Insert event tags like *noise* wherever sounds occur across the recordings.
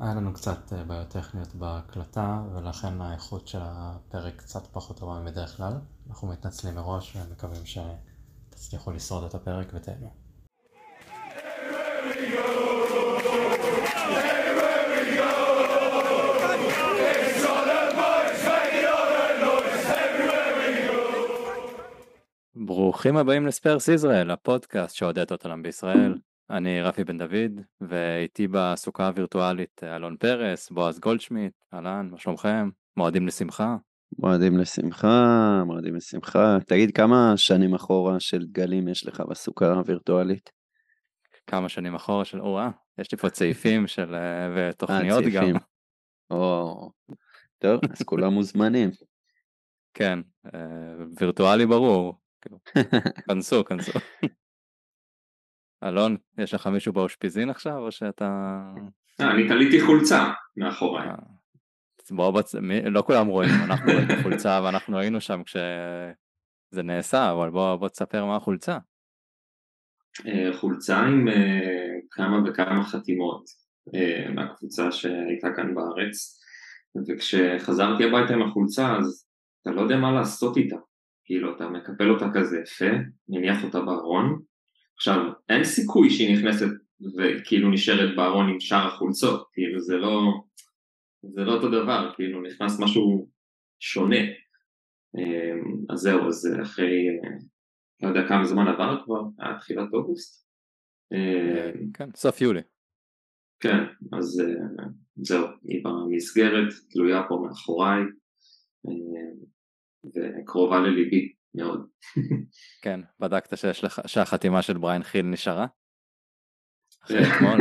היה לנו קצת אה, בעיות טכניות בהקלטה, ולכן האיכות של הפרק קצת פחות טובה מבדרך כלל. אנחנו מתנצלים מראש ומקווים שתצליחו לשרוד את הפרק ותהנו. ברוכים הבאים לספרס ישראל, הפודקאסט שעודד אותם בישראל. אני רפי בן דוד, ואיתי בסוכה הווירטואלית אלון פרס, בועז גולדשמיט, אהלן, מה שלומכם? מועדים לשמחה? מועדים לשמחה, מועדים לשמחה. תגיד, כמה שנים אחורה של דגלים יש לך בסוכה הווירטואלית? כמה שנים אחורה של, או-אה, יש לי פה צעיפים *laughs* של, אה, ותוכניות אה, גם. או, טוב, אז כולם מוזמנים. כן, אה, וירטואלי ברור. כאילו, *laughs* כנסו, כנסו. אלון, יש לך מישהו באושפיזין עכשיו, או שאתה... אה, אני תליתי חולצה מאחוריי. אה, לא כולם רואים, אנחנו רואים את החולצה ואנחנו היינו שם כשזה נעשה, אבל בוא, תספר מה החולצה. אה, חולצה עם כמה וכמה חתימות מהקבוצה שהייתה כאן בארץ, וכשחזרתי הביתה עם החולצה אז אתה לא יודע מה לעשות איתה. כאילו אתה מקפל אותה כזה יפה, מניח אותה בארון, עכשיו אין סיכוי שהיא נכנסת וכאילו נשארת בארון עם שאר החולצות, כאילו זה לא, זה לא אותו דבר, כאילו נכנס משהו שונה. אה, אז זהו, אז אחרי, לא יודע כמה זמן עבר כבר, היה תחילת אוגוסט. אה, כן, סוף יולי. כן, אז אה, זהו, היא במסגרת, תלויה פה מאחוריי, אה, וקרובה לליבי מאוד. כן, בדקת שיש לך, שהחתימה של בריין חיל נשארה? אחרי אתמול?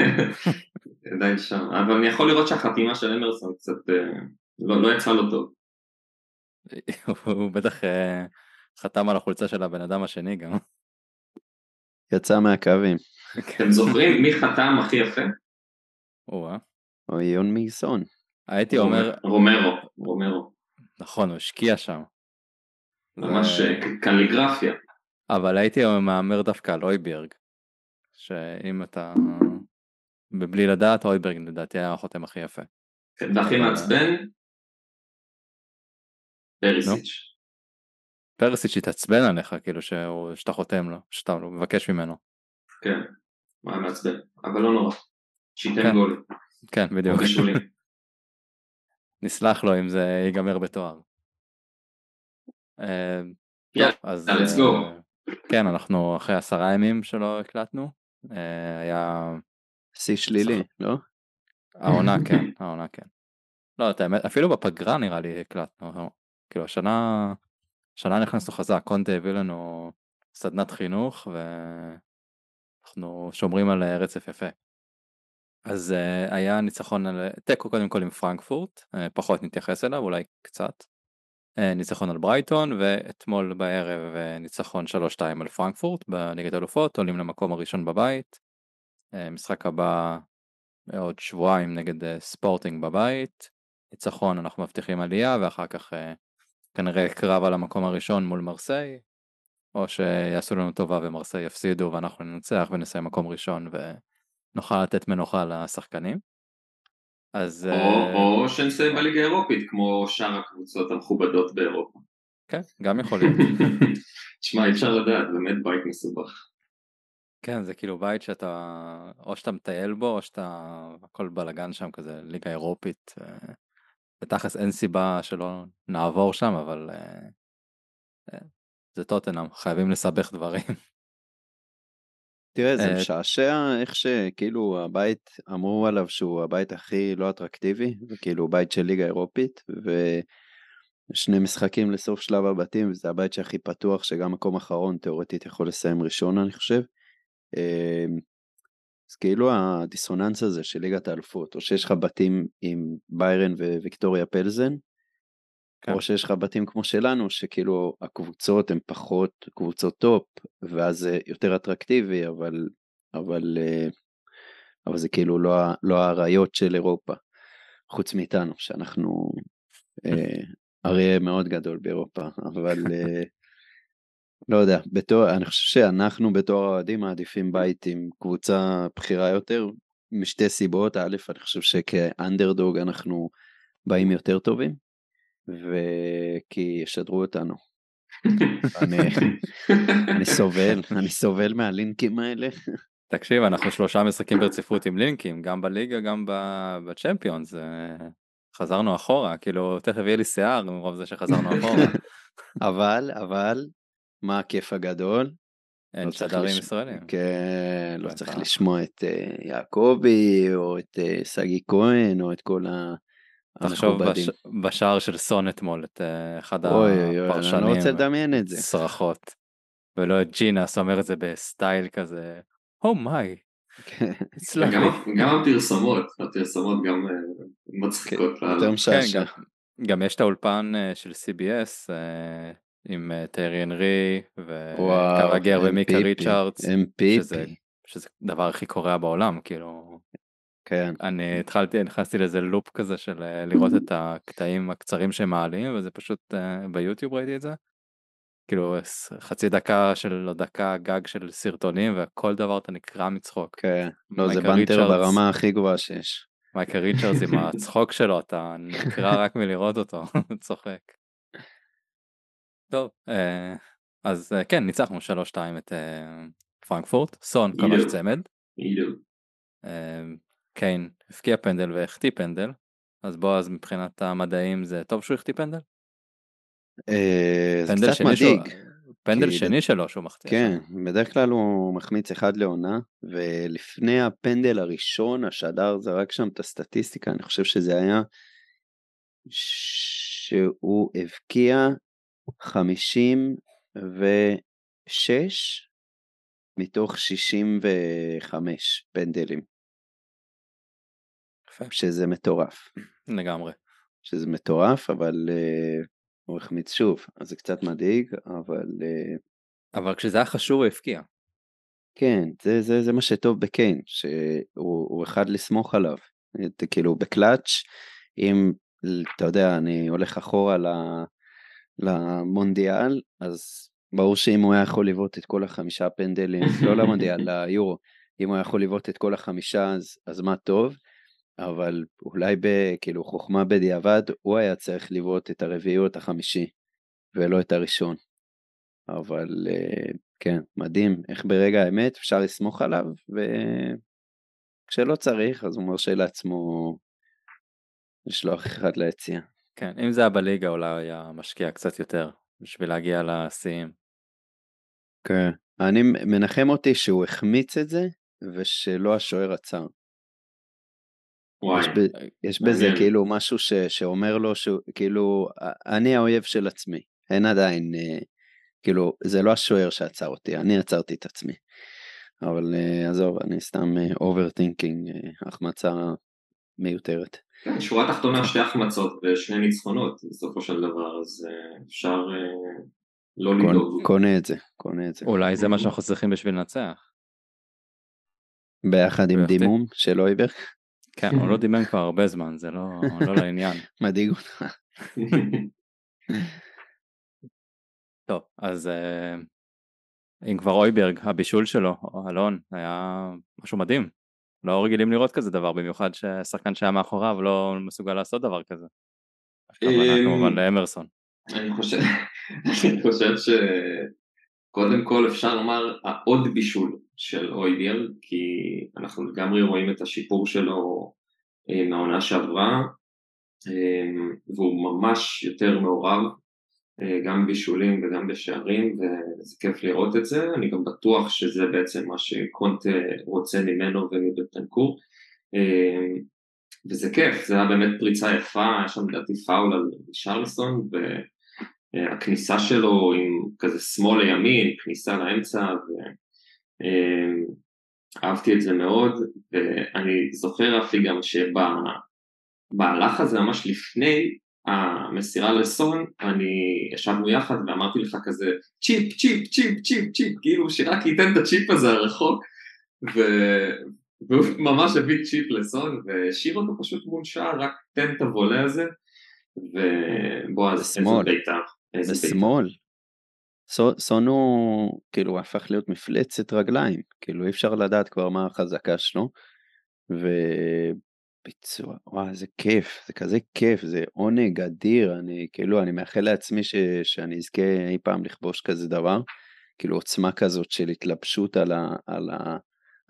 *laughs* עדיין שם, אבל אני יכול לראות שהחתימה של אמרסון קצת אה, לא, לא יצאה לו טוב. *laughs* הוא בטח אה, חתם על החולצה של הבן אדם השני גם. יצא מהקווים. *laughs* אתם זוכרים מי חתם הכי יפה? או-אה. או יון מיגסון. הייתי אומר, רומרו, רומרו, נכון, הוא השקיע שם. ממש אה, קליגרפיה. אבל הייתי מהמר דווקא על אויברג. שאם אתה... בלי לדעת, אויברג לדעתי היה החותם הכי יפה. כן, והכי מעצבן? פריסיץ'. פרסיץ' התעצבן עליך, כאילו שהוא- שאתה חותם לו, שאתה מבקש ממנו. כן, הוא היה מעצבן, אבל לא נורא. שייתן כן. גול, כן, בדיוק. *laughs* נסלח לו אם זה ייגמר בתואר. אה, יאללה, אז let's אה, go. כן, אנחנו אחרי עשרה ימים שלא הקלטנו. אה, היה שיא שלילי, לא? העונה *laughs* כן, העונה כן. לא, את האמת, אפילו בפגרה נראה לי הקלטנו. כאילו השנה, השנה נכנסנו חזק, קונטה הביא לנו סדנת חינוך ואנחנו שומרים על אה, רצף יפה. אז uh, היה ניצחון על תיקו קודם כל עם פרנקפורט, uh, פחות נתייחס אליו, אולי קצת. Uh, ניצחון על ברייטון ואתמול בערב uh, ניצחון 3-2 על פרנקפורט בליגת אלופות, עולים למקום הראשון בבית. Uh, משחק הבא עוד שבועיים נגד ספורטינג בבית. ניצחון אנחנו מבטיחים עלייה ואחר כך כנראה קרב על המקום הראשון מול מרסיי. או שיעשו לנו טובה ומרסיי יפסידו ואנחנו ננצח ונסיים מקום ראשון ונוכל לתת מנוחה לשחקנים. אז או- אה, או שנסיים בליגה האירופית, כמו שאר הקבוצות המכובדות באירופה. כן, גם יכול להיות. *laughs* תשמע, אי אפשר לדעת, באמת בית מסובך. כן, זה כאילו בית שאתה, או שאתה מטייל בו, או שאתה, הכל בלאגן שם כזה, ליגה אירופית. אה, בתכלס אין סיבה שלא נעבור שם, אבל אה, זה טוטנאם, חייבים לסבך דברים. תראה, זה אה, משעשע איך שכאילו הבית, אמרו עליו שהוא הבית הכי לא אטרקטיבי, וכאילו הוא בית של ליגה אירופית, ושני משחקים לסוף שלב הבתים, וזה הבית שהכי פתוח, שגם מקום אחרון תאורטית יכול לסיים ראשון, אני חושב. אה, אז כאילו הדיסוננס הזה של ליגת האלופות, או שיש לך בתים עם ביירן וויקטוריה פלזן, כן. או שיש לך בתים כמו שלנו, שכאילו הקבוצות הן פחות קבוצות top, ואז זה יותר אטרקטיבי, אבל, אבל, אה, אבל זה כאילו לא, לא האריות של אירופה, חוץ מאיתנו, שאנחנו אה, *laughs* אריה מאוד גדול באירופה, אבל אה, לא יודע, בתור, אני חושב שאנחנו בתור האוהדים מעדיפים בית עם קבוצה בכירה יותר, משתי סיבות, א', אני חושב שכאנדרדוג אנחנו באים יותר טובים, וכי ישדרו אותנו. *laughs* אני, אני סובל, אני סובל מהלינקים האלה. תקשיב, אנחנו שלושה משחקים ברציפות עם לינקים, גם בליגה, גם בצ'מפיונס. חזרנו אחורה, כאילו, תכף יהיה לי שיער מרוב זה שחזרנו *laughs* אחורה. אבל, אבל, מה הכיף הגדול? אין לא שדרים לש- ישראלים. כן, לא. צריך לשמוע את אה, יעקבי, או את אה, שגיא כהן, או את כל ה... תחשוב. בש... בשער של סון אתמול, את אה, אחד אוי הפרשנים. אני לא רוצה לדמיין את זה. צרחות. ולא את ג'ינס אומר את זה בסטייל כזה, Oh my, *laughs* כן, גם, lovely. גם הפרסומות, הפרסומות גם אה, מצחיקות לאללה. יותר משעשע. כן, גם יש את האולפן אה, של CBS עם טרי אנרי וקרגר ומיקה ריצ'ארדס, שזה הדבר הכי קורע בעולם, כאילו, כן, אני התחלתי, נכנסתי לאיזה לופ כזה של אה, לראות את הקטעים הקצרים שהם מעלים, וזה פשוט אה, ביוטיוב ראיתי את זה. כאילו חצי דקה של או דקה גג של סרטונים וכל דבר אתה נקרע מצחוק. כן. לא, זה בנטר. ברמה הכי גבוהה שיש. מייקל ריצ'רדס עם הצחוק שלו אתה נקרע רק מלראות אותו *laughs* צוחק. טוב אה, אז כן ניצחנו 3-2 את פרנקפורט סון כבש. צמד קיין הבקיע פנדל והחטיא פנדל אז בועז מבחינת המדעים זה טוב שהוא החטיא פנדל? אה, זה קצת מדאיג. פנדל שני שלו שהוא מחטיא. כן, בדרך כלל הוא מחמיץ אחד לעונה, ולפני הפנדל הראשון, השדר זרק שם את הסטטיסטיקה, אני חושב שזה היה שהוא הבקיע 56 מתוך 65 פנדלים, יפה, שזה מטורף. לגמרי. שזה מטורף, אבל uh, הוא החמיץ שוב, אז זה קצת מדאיג, אבל uh, אבל כשזה היה חשוב הוא הפקיע. כן, זה, זה, זה מה שטוב בקיין, שהוא הוא אחד לסמוך עליו. את- כאילו בקלאץ', אם, אתה יודע, אני הולך אחורה ל- למונדיאל, אז ברור שאם הוא היה יכול לבעוט את כל החמישה פנדלים, לא למונדיאל, *laughs* ליורו, אם הוא היה יכול לבעוט את כל החמישה, אז, אז מה טוב, אבל אולי ב, כאילו חוכמה בדיעבד, הוא היה צריך לבעוט את הרביעי או את החמישי, ולא את הראשון. אבל אה, כן, מדהים איך ברגע האמת אפשר לסמוך עליו, וכשלא צריך אז הוא מרשה לעצמו לשלוח אחד ליציאה. כן, אם זה היה בליגה אולי היה משקיע קצת יותר בשביל להגיע לשיאים. כן. אני מנחם אותי שהוא החמיץ את זה, ושלא השוער עצר. וואי. יש, ב, יש בזה מעניין. כאילו משהו ש, שאומר לו שהוא כאילו אני האויב של עצמי אין עדיין אה, כאילו זה לא השוער שעצר אותי אני עצרתי את עצמי. אבל אה, עזוב אני סתם overthinking החמצה מיותרת. כן, שורה תחתונה שתי החמצות ושני ניצחונות בסופו של דבר, אז אה, אפשר אה, לא קונה, לדאוג. קונה את זה קונה את זה אולי זה מה שאנחנו צריכים בשביל לנצח. ביחד עם. דימום של אויבר כן, הוא לא דימם כבר הרבה זמן, זה לא, לא לעניין. *laughs* מדאיג אותך. טוב, אז אה, אם כבר אויברג, הבישול שלו, אלון, היה משהו מדהים. לא רגילים לראות כזה דבר, במיוחד ששחקן שהיה מאחוריו לא מסוגל לעשות דבר כזה. אמ, כמובן לאמרסון. אני חושב, *laughs* אני חושב שקודם כל אפשר לומר העוד בישול של אויביאל, כי אנחנו לגמרי רואים את השיפור שלו אה, מהעונה שעברה, אה, והוא ממש יותר מעורב, אה, גם בישולים וגם בשערים, וזה כיף לראות את זה, אני גם בטוח שזה בעצם מה שקונטה רוצה ממנו ומבטנקור. וזה כיף, זה היה באמת פריצה יפה, היה שם לדעתי פאול על שרלסון, והכניסה שלו עם כזה שמאל לימין, כניסה לאמצע, ואהבתי את זה מאוד, ואני זוכר אפי גם שבמהלך הזה, ממש לפני המסירה לסון, אני ישבנו יחד ואמרתי לך כזה chip, chip, chip, chip, chip, כאילו שרק ייתן את הצ'יפ הזה הרחוק, ו... והוא ממש הביא צ'יפ לסון והשאיר אותו פשוט מול שער, רק תן את הוולה הזה, ובועז, איזה. בית"ר, איזה בית"ר. בשמאל. סו- סון הוא כאילו הפך להיות מפלצת רגליים כאילו אי אפשר לדעת כבר מה החזקה שלו וביצוע, וואי, איזה כיף, זה כזה כיף, זה עונג אדיר, אני כאילו, אני מאחל לעצמי ש, שאני אזכה אי פעם לכבוש כזה דבר, כאילו עוצמה כזאת של התלבשות על, ה, על, ה,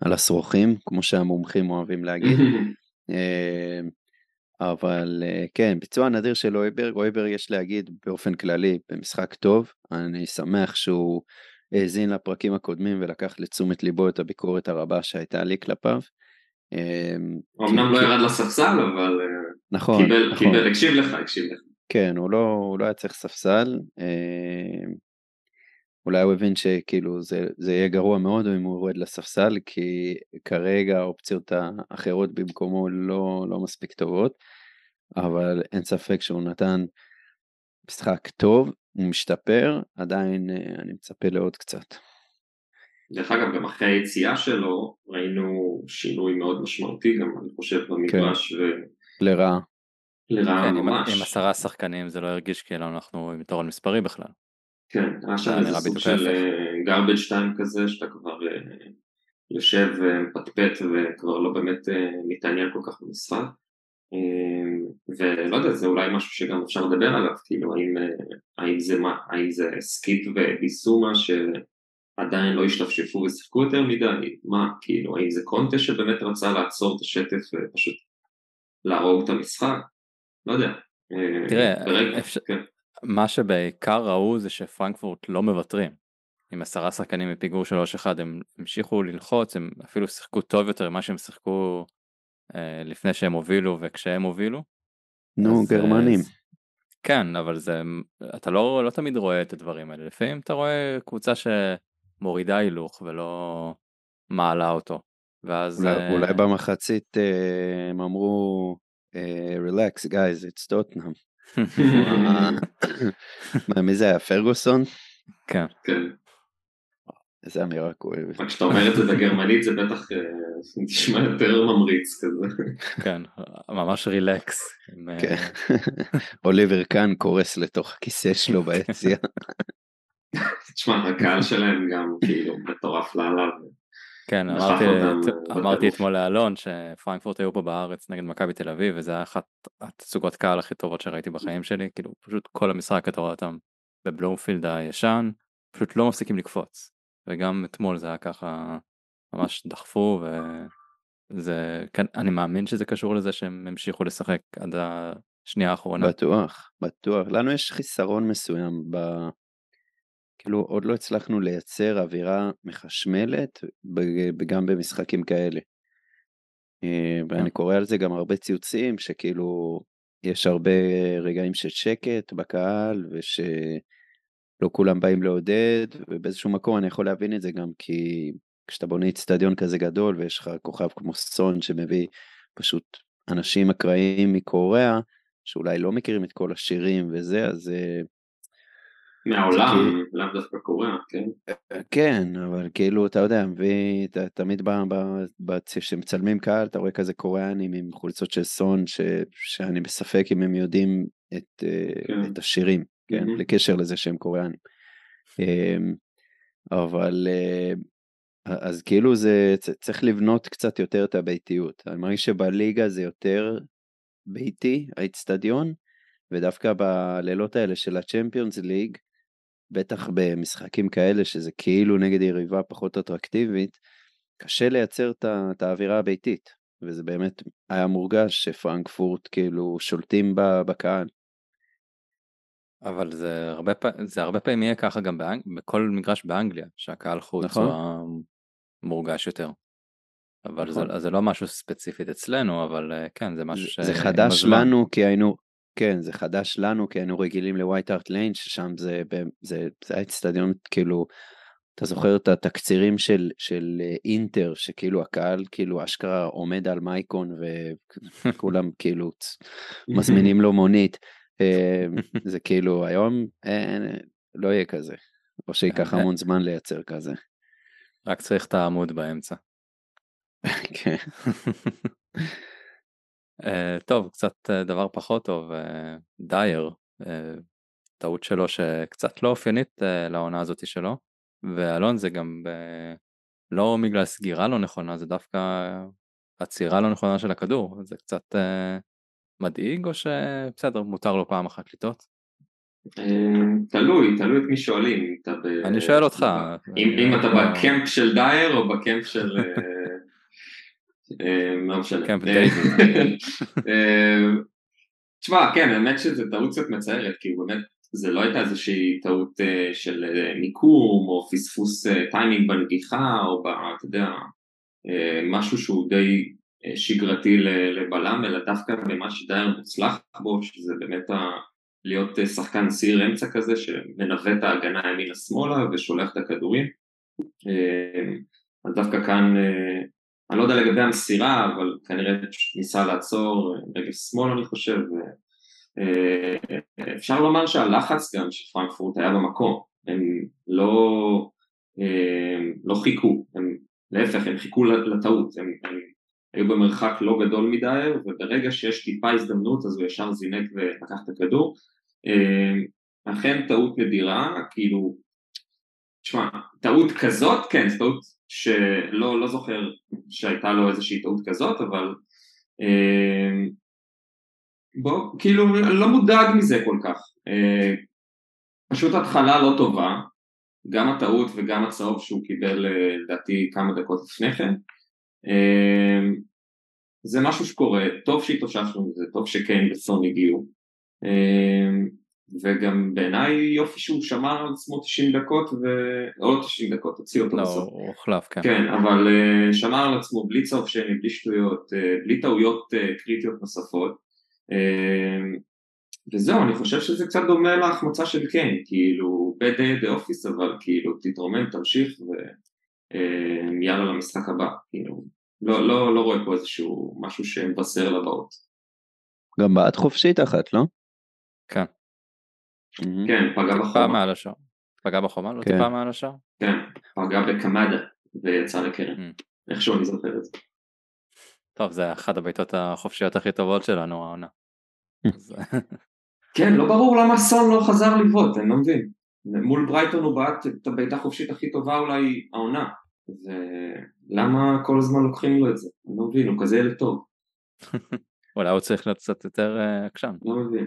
על השרוכים, כמו שהמומחים אוהבים להגיד. *laughs* אבל אה, כן, ביצוע נדיר של אויברג, אויברג יש להגיד באופן כללי במשחק טוב, אני שמח שהוא האזין לפרקים הקודמים ולקח לתשומת ליבו את הביקורת הרבה שהייתה לי כלפיו. אמנם לא ירד לספסל, אבל אה, נכון, קיבל, נכון. קיבל, הקשיב לך, הקשיב לך. כן, הוא לא, הוא לא היה צריך ספסל. אולי הוא הבין שכאילו זה, זה יהיה גרוע מאוד אם הוא יורד לספסל, כי כרגע האופציות האחרות במקומו לא, לא מספיק טובות, אבל אין ספק שהוא נתן משחק טוב, הוא משתפר, עדיין אה, אני מצפה לעוד קצת. דרך אגב, גם אחרי היציאה שלו ראינו שינוי מאוד משמעותי גם, אני חושב, במגרש לרעה. ולרעה כן, עם, ממש. עם עשרה שחקנים זה לא הרגיש כאילו אנחנו עם יתרון מספרי בכלל. כן, היה שם זה איזה סוג של ההפך. garbage time כזה, שאתה כבר אה, יושב ומפטפט וכבר לא באמת אה, מתעניין כל כך במשחק. אה, ולא יודע, זה אולי משהו שגם אפשר לדבר עליו, כאילו האם, אה, האם זה מה, האם זה סקיפ וביסומה שעדיין לא השתפשפו ושיחקו יותר מדי, מה, כאילו, האם זה קונטה שבאמת רצה לעצור את השטף ופשוט להרוג את המשחק? לא יודע. אה, תראה, אפשר- כן. מה שבעיקר ראו זה שפרנקפורט לא מוותרים. עם עשרה שחקנים מפיגור 3-1 הם המשיכו ללחוץ, הם אפילו שיחקו טוב יותר ממה שהם שיחקו אה, לפני שהם הובילו וכשהם הובילו. נו, אז, אה, גרמנים. זה- כן, אבל זה, אתה לא, לא תמיד רואה את הדברים האלה, לפעמים אתה רואה קבוצה שמורידה הילוך ולא מעלה אותו. ואז... אולי, אה, אולי במחצית אה, הם אמרו, אה, relax guys, it's Tottenham. מה, מי זה היה? פרגוסון? כן, כן. איזה אמירה כואבת. רק כשאתה אומר את זה בגרמנית זה בטח אה, נשמע יותר ממריץ כזה. כן, ממש רילקס. אה, כן. אוליבר קאן קורס לתוך הכיסא שלו ביציע. תשמע, הקהל שלהם גם כאילו מטורף לאללה. כן, דחף אמרתי, את- אמרתי. אתמול לאלון שפרנקפורט היו פה בארץ נגד מכבי תל אביב וזה היה אחת התצוגות קהל הכי טובות שראיתי בחיים שלי, כאילו פשוט כל המשחק אתה רואה אותם בבלומפילד הישן, פשוט לא מפסיקים לקפוץ. וגם אתמול זה היה ככה, ממש דחפו וזה, כן, אני מאמין שזה קשור לזה שהם המשיכו לשחק עד השנייה האחרונה. בטוח, בטוח. לנו יש חיסרון מסוים ב... כאילו עוד לא הצלחנו לייצר אווירה מחשמלת גם במשחקים כאלה. אה, ואני קורא על זה גם הרבה ציוצים שכאילו יש הרבה רגעים של שקט בקהל ושלא כולם באים לעודד ובאיזשהו מקום אני יכול להבין את זה גם כי כשאתה בונה אצטדיון כזה גדול ויש לך כוכב כמו סון שמביא פשוט אנשים אקראיים מקוריאה שאולי לא מכירים את כל השירים וזה אז אה, מהעולם, לאו דווקא קוריאה, כן? כן, אבל כאילו, אתה יודע, מביא, ת- תמיד ב- ב- ב- כשמצלמים קהל, אתה רואה כזה קוריאנים עם חולצות של סון, ש, שאני בספק אם הם יודעים את, אה, כן. את השירים, כן, מהמם. בלי קשר לזה שהם קוריאנים. אמ, אבל, אה, אז כאילו זה, צריך לבנות קצת יותר את הביתיות. אני מרגיש שבליגה זה יותר ביתי, האיצטדיון, ודווקא בלילות האלה של הצ'מפיונס ליג, בטח במשחקים כאלה שזה כאילו נגד יריבה פחות אטרקטיבית, קשה לייצר את האווירה הביתית, וזה באמת היה מורגש שפרנקפורט כאילו שולטים בקהל. אבל זה הרבה, פ- זה הרבה פעמים יהיה ככה גם באנג... בכל מגרש באנגליה, שהקהל חוץ נכון. הוא המורגש יותר. אבל נכון. זה, זה לא משהו ספציפית אצלנו, אבל אה, כן, זה משהו ש... זה חדש הזמן. לנו כי היינו, כן, זה חדש לנו כי היינו רגילים לווייט הארט ליין, ששם זה, זה, זה היה אצטדיון כאילו, אתה זוכר את התקצירים של, של אה, אינטר, שכאילו הקהל כאילו אשכרה עומד על מייקון וכולם *laughs* כאילו מזמינים לו מונית. אה, *laughs* זה כאילו היום אין, לא יהיה כזה, או שייקח אה, המון זמן לייצר כזה. רק צריך את העמוד באמצע. *laughs* כן. אה, טוב, קצת אה, דבר פחות טוב, אה, דייר, טעות שלו שקצת לא אופיינית לעונה הזאתי שלו, ואלון זה גם ב... לא בגלל סגירה לא נכונה, זה דווקא עצירה לא נכונה של הכדור, זה קצת מדאיג או שבסדר, מותר לו פעם אחת לטעות? תלוי, תלוי את מי שואלים. אני שואל אותך. אם, אתה בקמפ של דייר או בקמפ של... אה, לא משנה. קמפ אה. אה, תשמע, כן, האמת שזו טעות קצת מצערת, כי באמת זה לא הייתה איזושהי טעות של מיקום או פספוס טיימינג בנגיחה או ב... אתה יודע, משהו שהוא די שגרתי לבלם, אלא דווקא במה שדייר מוצלח בו, שזה באמת ה... להיות שחקן סיר אמצע כזה שמנווט את ההגנה ימינה-שמאלה ושולח את הכדורים. אז דווקא כאן, אני לא יודע לגבי המסירה, אבל כנראה ניסה לעצור אה, רגל שמאל אני חושב. אה, אפשר לומר שהלחץ גם של פרנקפורט היה במקום, הם לא, אה, לא חיכו, הם, להפך הם חיכו לטעות, הם, הם היו במרחק לא גדול מדי וברגע שיש טיפה הזדמנות אז הוא ישר זינק ולקח את הכדור. אה, אכן טעות נדירה, כאילו, תשמע, טעות כזאת, כן, טעות שלא לא זוכר שהייתה לו איזושהי טעות כזאת, אבל אה, בוא, כאילו, לא מודאג מזה כל כך. אה, פשוט התחלה לא טובה, גם הטעות וגם הצהוב שהוא קיבל אה, לדעתי כמה דקות לפני כן. אה, זה משהו שקורה, טוב שהתאוששנו מזה, טוב שקיין וסון הגיעו. אה, וגם בעיניי יופי שהוא שמר על עצמו 90 דקות, ו... או 90 דקות, הוציא אותו לא, בסוף. הוא הוחלף, כן. כן, אבל uh, שמר על עצמו בלי צהוב שני, בלי שטויות, uh, בלי טעויות uh, קריטיות נוספות. Uh, וזהו, אני חושב שזה קצת דומה להחמצה של קיין, כאילו, bad day the office, אבל כאילו, תתרומם, תמשיך ויאללה uh, למשחק הבא, כאילו, לא, לא, לא רואה פה איזשהו משהו שמבשר לבאות. גם בעט חופשית אחת, לא? כן. כן, פגע טיפה בחומה, מעל השער. פגע בחומה? לא כן. טיפה מעל השער? כן, פגע בקמדה ויצא לקרן. איכשהו אני זוכר את זה. טוב, זה אחת הבעיטות החופשיות הכי טובות שלנו העונה. *laughs* כן, לא ברור למה סון לא חזר לבעוט, אני לא מבין. מול ברייטון הוא בעט את הבעיטה החופשית הכי טובה אולי העונה. ולמה כל הזמן לוקחים לו את זה? אני לא מבין, הוא כזה ילד טוב, *laughs* אולי הוא צריך להיות קצת יותר אה, עקשן. לא מבין.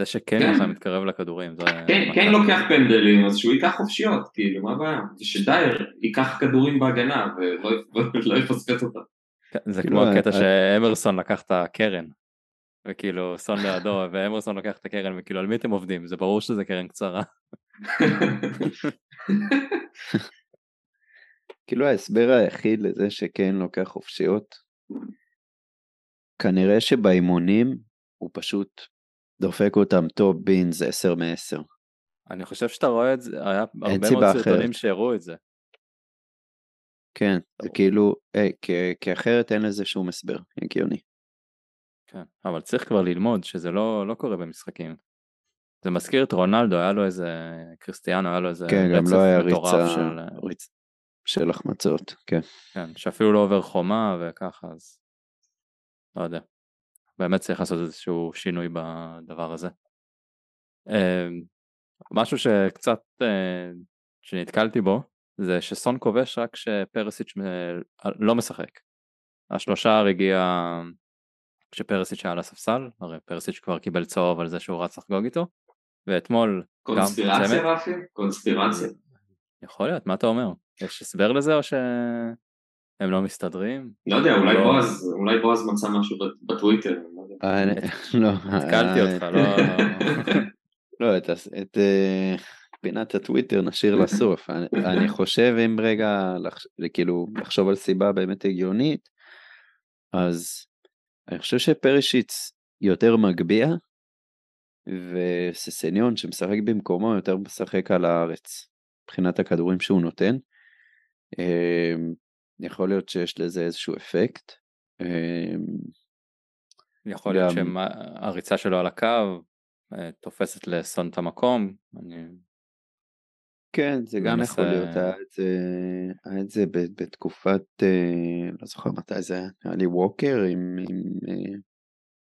זה שכן כן. מתקרב לכדורים. זה כן, מכה. כן לוקח פנדלים, אז שהוא ייקח חופשיות, כאילו, מה הבעיה? שדייר ייקח כדורים בהגנה ולא *laughs* לא יפספס אותם. כן, זה כאילו, כמו הקטע אה, שאמרסון לקח את הקרן. וכאילו סון לידו *laughs* ואמרסון לקח את הקרן וכאילו על מי אתם עובדים זה ברור שזה קרן קצרה. *laughs* כאילו ההסבר היחיד לזה שכן לוקח חופשיות, כנראה שבאימונים הוא פשוט דופק אותם top bins 10 מ-10. אני חושב שאתה רואה את זה היה הרבה מאוד סרטונים. שהראו את זה. כן, זה. כאילו, היי, כי- כי אחרת אין לזה שום הסבר הגיוני. כן, אבל צריך כבר ללמוד שזה לא, לא קורה במשחקים. זה מזכיר את רונלדו, היה לו איזה, קריסטיאנו היה לו איזה כן, גם רצף לא היה מטורף ריצה, של, ריצ... של החמצות, כן. כן, שאפילו לא עובר חומה וככה, אז לא יודע. באמת צריך לעשות איזשהו שינוי בדבר הזה. אה, משהו שקצת אה, שנתקלתי בו, זה שסון כובש רק כשפרסיץ' אה, לא משחק. השלושה הגיע כשפרסיץ' היה על הספסל, הרי פרסיץ' כבר קיבל צהוב על זה שהוא רץ לחגוג איתו, ואתמול. קונספירציה רפי? קונספירציה. יכול להיות, מה אתה אומר? יש הסבר לזה או שהם לא מסתדרים? לא יודע, אולי לא. בועז, אולי בועז מצא משהו בטוויטר. לא יודע. אה, לא, התקלתי אה, אותך, לא... *laughs* לא, את, אה, פינת הטוויטר נשאיר לסוף. אני, חושב אם רגע, כאילו, לחשוב על סיבה באמת הגיונית, אז אני חושב שפרשיץ יותר מגביה, וססניון שמשחק במקומו יותר משחק על הארץ, מבחינת הכדורים שהוא נותן. יכול להיות שיש לזה איזשהו אפקט. אה, יכול להיות גם- שהריצה שלו על הקו אה, תופסת לסון את המקום. אני... כן, זה גם מנסה- יכול להיות, היה את זה, היה את זה בתקופת, אה, לא זוכר מתי זה היה, היה לי ווקר עם, עם אה,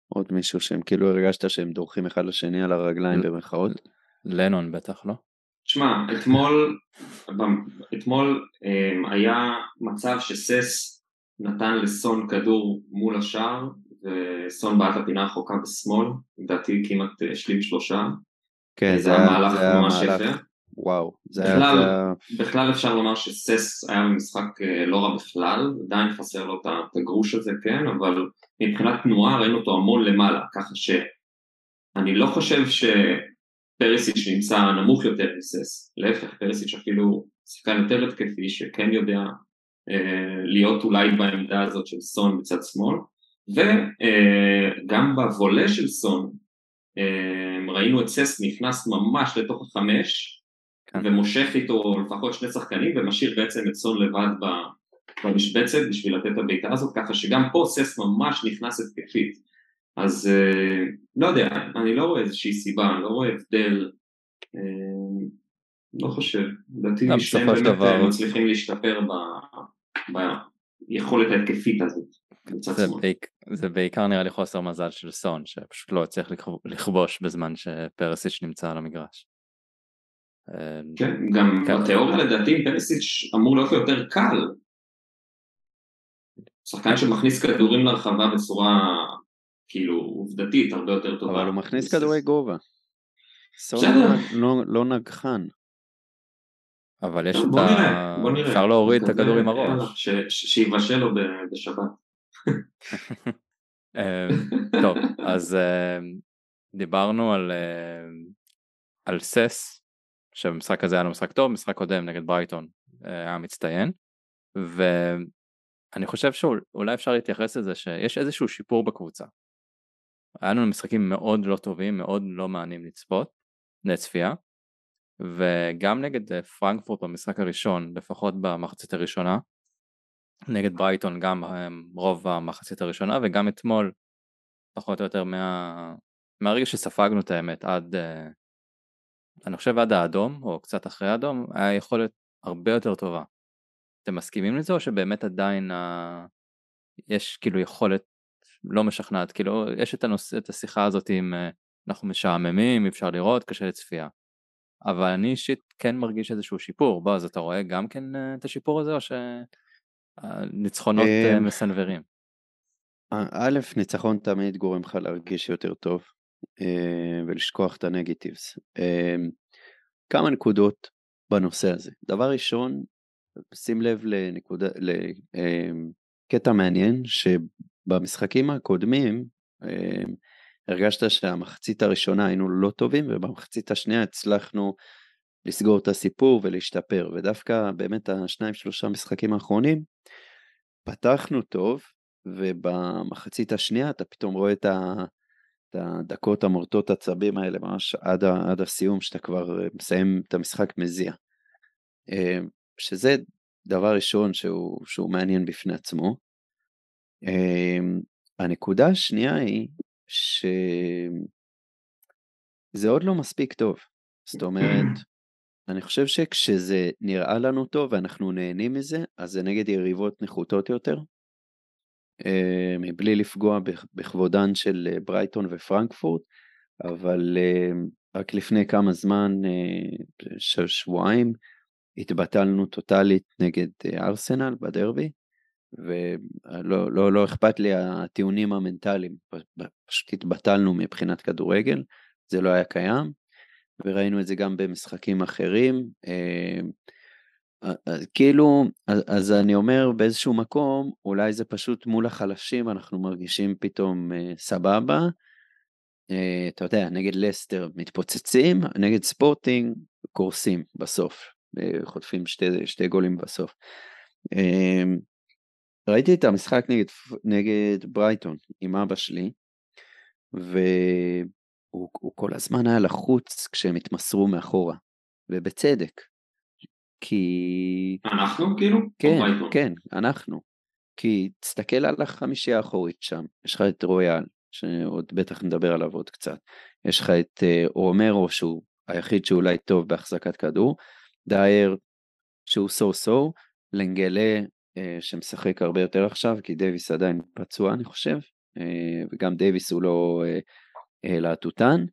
עוד מישהו שהם כאילו הרגשת שהם דורכים אחד לשני על הרגליים ל- במרכאות. לנון בטח, לא? שמע, אתמול, אתמול um, היה מצב שסס נתן לסון כדור מול השער, וסון בעט לפינה הרחוקה בשמאל, לדעתי כמעט שליש שלושה. כן, זה היה מהלך ממש יפה. וואו, זה בכלל, היה... בכלל אפשר לומר שסס היה במשחק אה, לא רע בכלל, עדיין חסר לו את הגרוש הזה, כן, אבל מבחינת תנועה ראינו אותו המון למעלה, ככה שאני לא חושב שפריסיץ' נמצא נמוך יותר מסס, להפך, פריסיץ' אפילו שחקן יותר התקפי שכן יודע אה, להיות אולי בעמדה הזאת של סון בצד שמאל, וגם אה, בוולה של סון אה, ראינו את סס נכנס ממש לתוך החמש, כן. ומושך איתו לפחות שני שחקנים ומשאיר בעצם את סון לבד במשבצת בשביל לתת את הבעיטה הזאת, ככה שגם פה סס ממש נכנס התקפית. אז אה, לא יודע, אני לא רואה איזושהי סיבה, אני לא רואה הבדל, אה, לא חושב, לדעתי שניהם באמת דבר... מצליחים להשתפר ב, ביכולת ההתקפית הזאת. זה, בעיק, זה בעיקר נראה לי חוסר מזל של סון, שפשוט לא הצליח לכבוש בזמן שפרסיץ' נמצא על המגרש. כן, גם כן. בתיאוריה לדעתי פרסיץ' אמור להיות יותר קל. שחקן שמכניס כדורים לרחבה בצורה כאילו עובדתית הרבה יותר טובה. אבל הוא מכניס כדורי גובה. לא, לא נגחן. אבל יש את ה... אפשר להוריד את הכדור עם הראש. שיבשל לו בשבת. *laughs* אמ, טוב, אז אמ, דיברנו על, אמ, על סס שבמשחק הזה היה לו משחק טוב, משחק קודם נגד ברייטון אה, היה מצטיין, ואני חושב שאולי אפשר להתייחס לזה שיש איזשהו שיפור בקבוצה. היה לנו משחקים מאוד לא טובים, מאוד לא מעניינים לצפות, לצפייה, וגם נגד אה, פרנקפורט במשחק הראשון, לפחות במחצית הראשונה, נגד ברייטון גם אה, רוב המחצית הראשונה, וגם אתמול, פחות או יותר מה... מהרגע שספגנו את האמת עד, אני חושב עד האדום, או קצת אחרי האדום, היה יכולת הרבה יותר טובה. אתם מסכימים לזה, או שבאמת עדיין ה... יש כאילו יכולת לא משכנעת, כאילו יש את, הנוס... את השיחה הזאת עם אה, אנחנו משעממים, אפשר לראות, קשה לצפייה. אבל אני אישית כן מרגיש איזשהו שיפור, בוא, אז אתה רואה גם כן אה, את השיפור הזה, או שהניצחונות אה, אמ, מסנוורים? א', ניצחון תמיד גורם לך להרגיש יותר טוב. ולשכוח את הנגטיבס. אה, כמה נקודות בנושא הזה. דבר ראשון, שים לב לנקודה, לקטע אה, מעניין שבמשחקים הקודמים הרגשת שהמחצית הראשונה היינו לא טובים ובמחצית השנייה הצלחנו לסגור את הסיפור ולהשתפר ודווקא באמת השניים שלושה משחקים האחרונים פתחנו טוב ובמחצית השנייה אתה פתאום רואה את ה... את הדקות המורטות עצבים האלה ממש עד, עד הסיום שאתה כבר מסיים את המשחק מזיע. אה, שזה דבר ראשון שהוא, שהוא מעניין בפני עצמו. אה, הנקודה השנייה היא שזה עוד לא מספיק טוב. זאת אומרת, אני חושב שכשזה נראה לנו טוב ואנחנו נהנים מזה, אז זה נגד יריבות נחותות יותר, אה, מבלי לפגוע בכבודן של אה, ברייטון ופרנקפורט, אבל אה, רק לפני כמה זמן, שבועיים, התבטלנו טוטאלית נגד ארסנל בדרבי, ולא לא, לא אכפת לי הטיעונים המנטליים, פשוט התבטלנו מבחינת כדורגל, זה לא היה קיים, וראינו את זה גם במשחקים אחרים. כאילו, אז אני אומר באיזשהו מקום, אולי זה פשוט מול החלשים אנחנו מרגישים פתאום אה, סבבה. אה, אתה יודע, נגד לסטר מתפוצצים, נגד ספורטינג קורסים בסוף, אה, חוטפים שתי, שתי גולים בסוף. ראיתי את המשחק נגד, נגד ברייטון עם אבא שלי, והוא כל הזמן היה לחוץ כשהם התמסרו מאחורה, ובצדק. כי... אנחנו כאילו? כן, כן, אנחנו. כי תסתכל על החמישייה האחורית שם, יש לך את רויאל, שעוד בטח נדבר עליו עוד קצת, יש לך את uh, רומרו שהוא היחיד שאולי טוב בהחזקת כדור, דייר שהוא סו סו, לנגלה אה, שמשחק הרבה יותר עכשיו, כי דייוויס עדיין פצוע אני חושב, אה, וגם דייוויס הוא לא אה, להטוטן,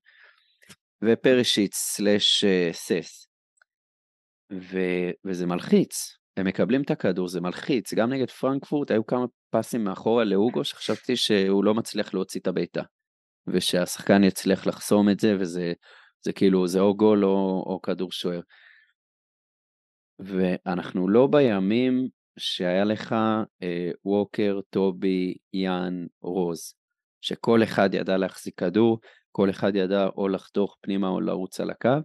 ופרישיץ slash סס. וזה מלחיץ, הם מקבלים את הכדור, זה מלחיץ. גם נגד פרנקפורט היו כמה פסים מאחורה לאוגו, שחשבתי שהוא לא מצליח להוציא את הבעיטה. ושהשחקן יצליח לחסום את זה, וזה זה כאילו, זה או גול או, או כדור שוער. ואנחנו לא בימים שהיה לך אה, ווקר, טובי, יאן, רוז, שכל אחד ידע להחזיק כדור, כל אחד ידע או לחתוך פנימה או לרוץ על הקו,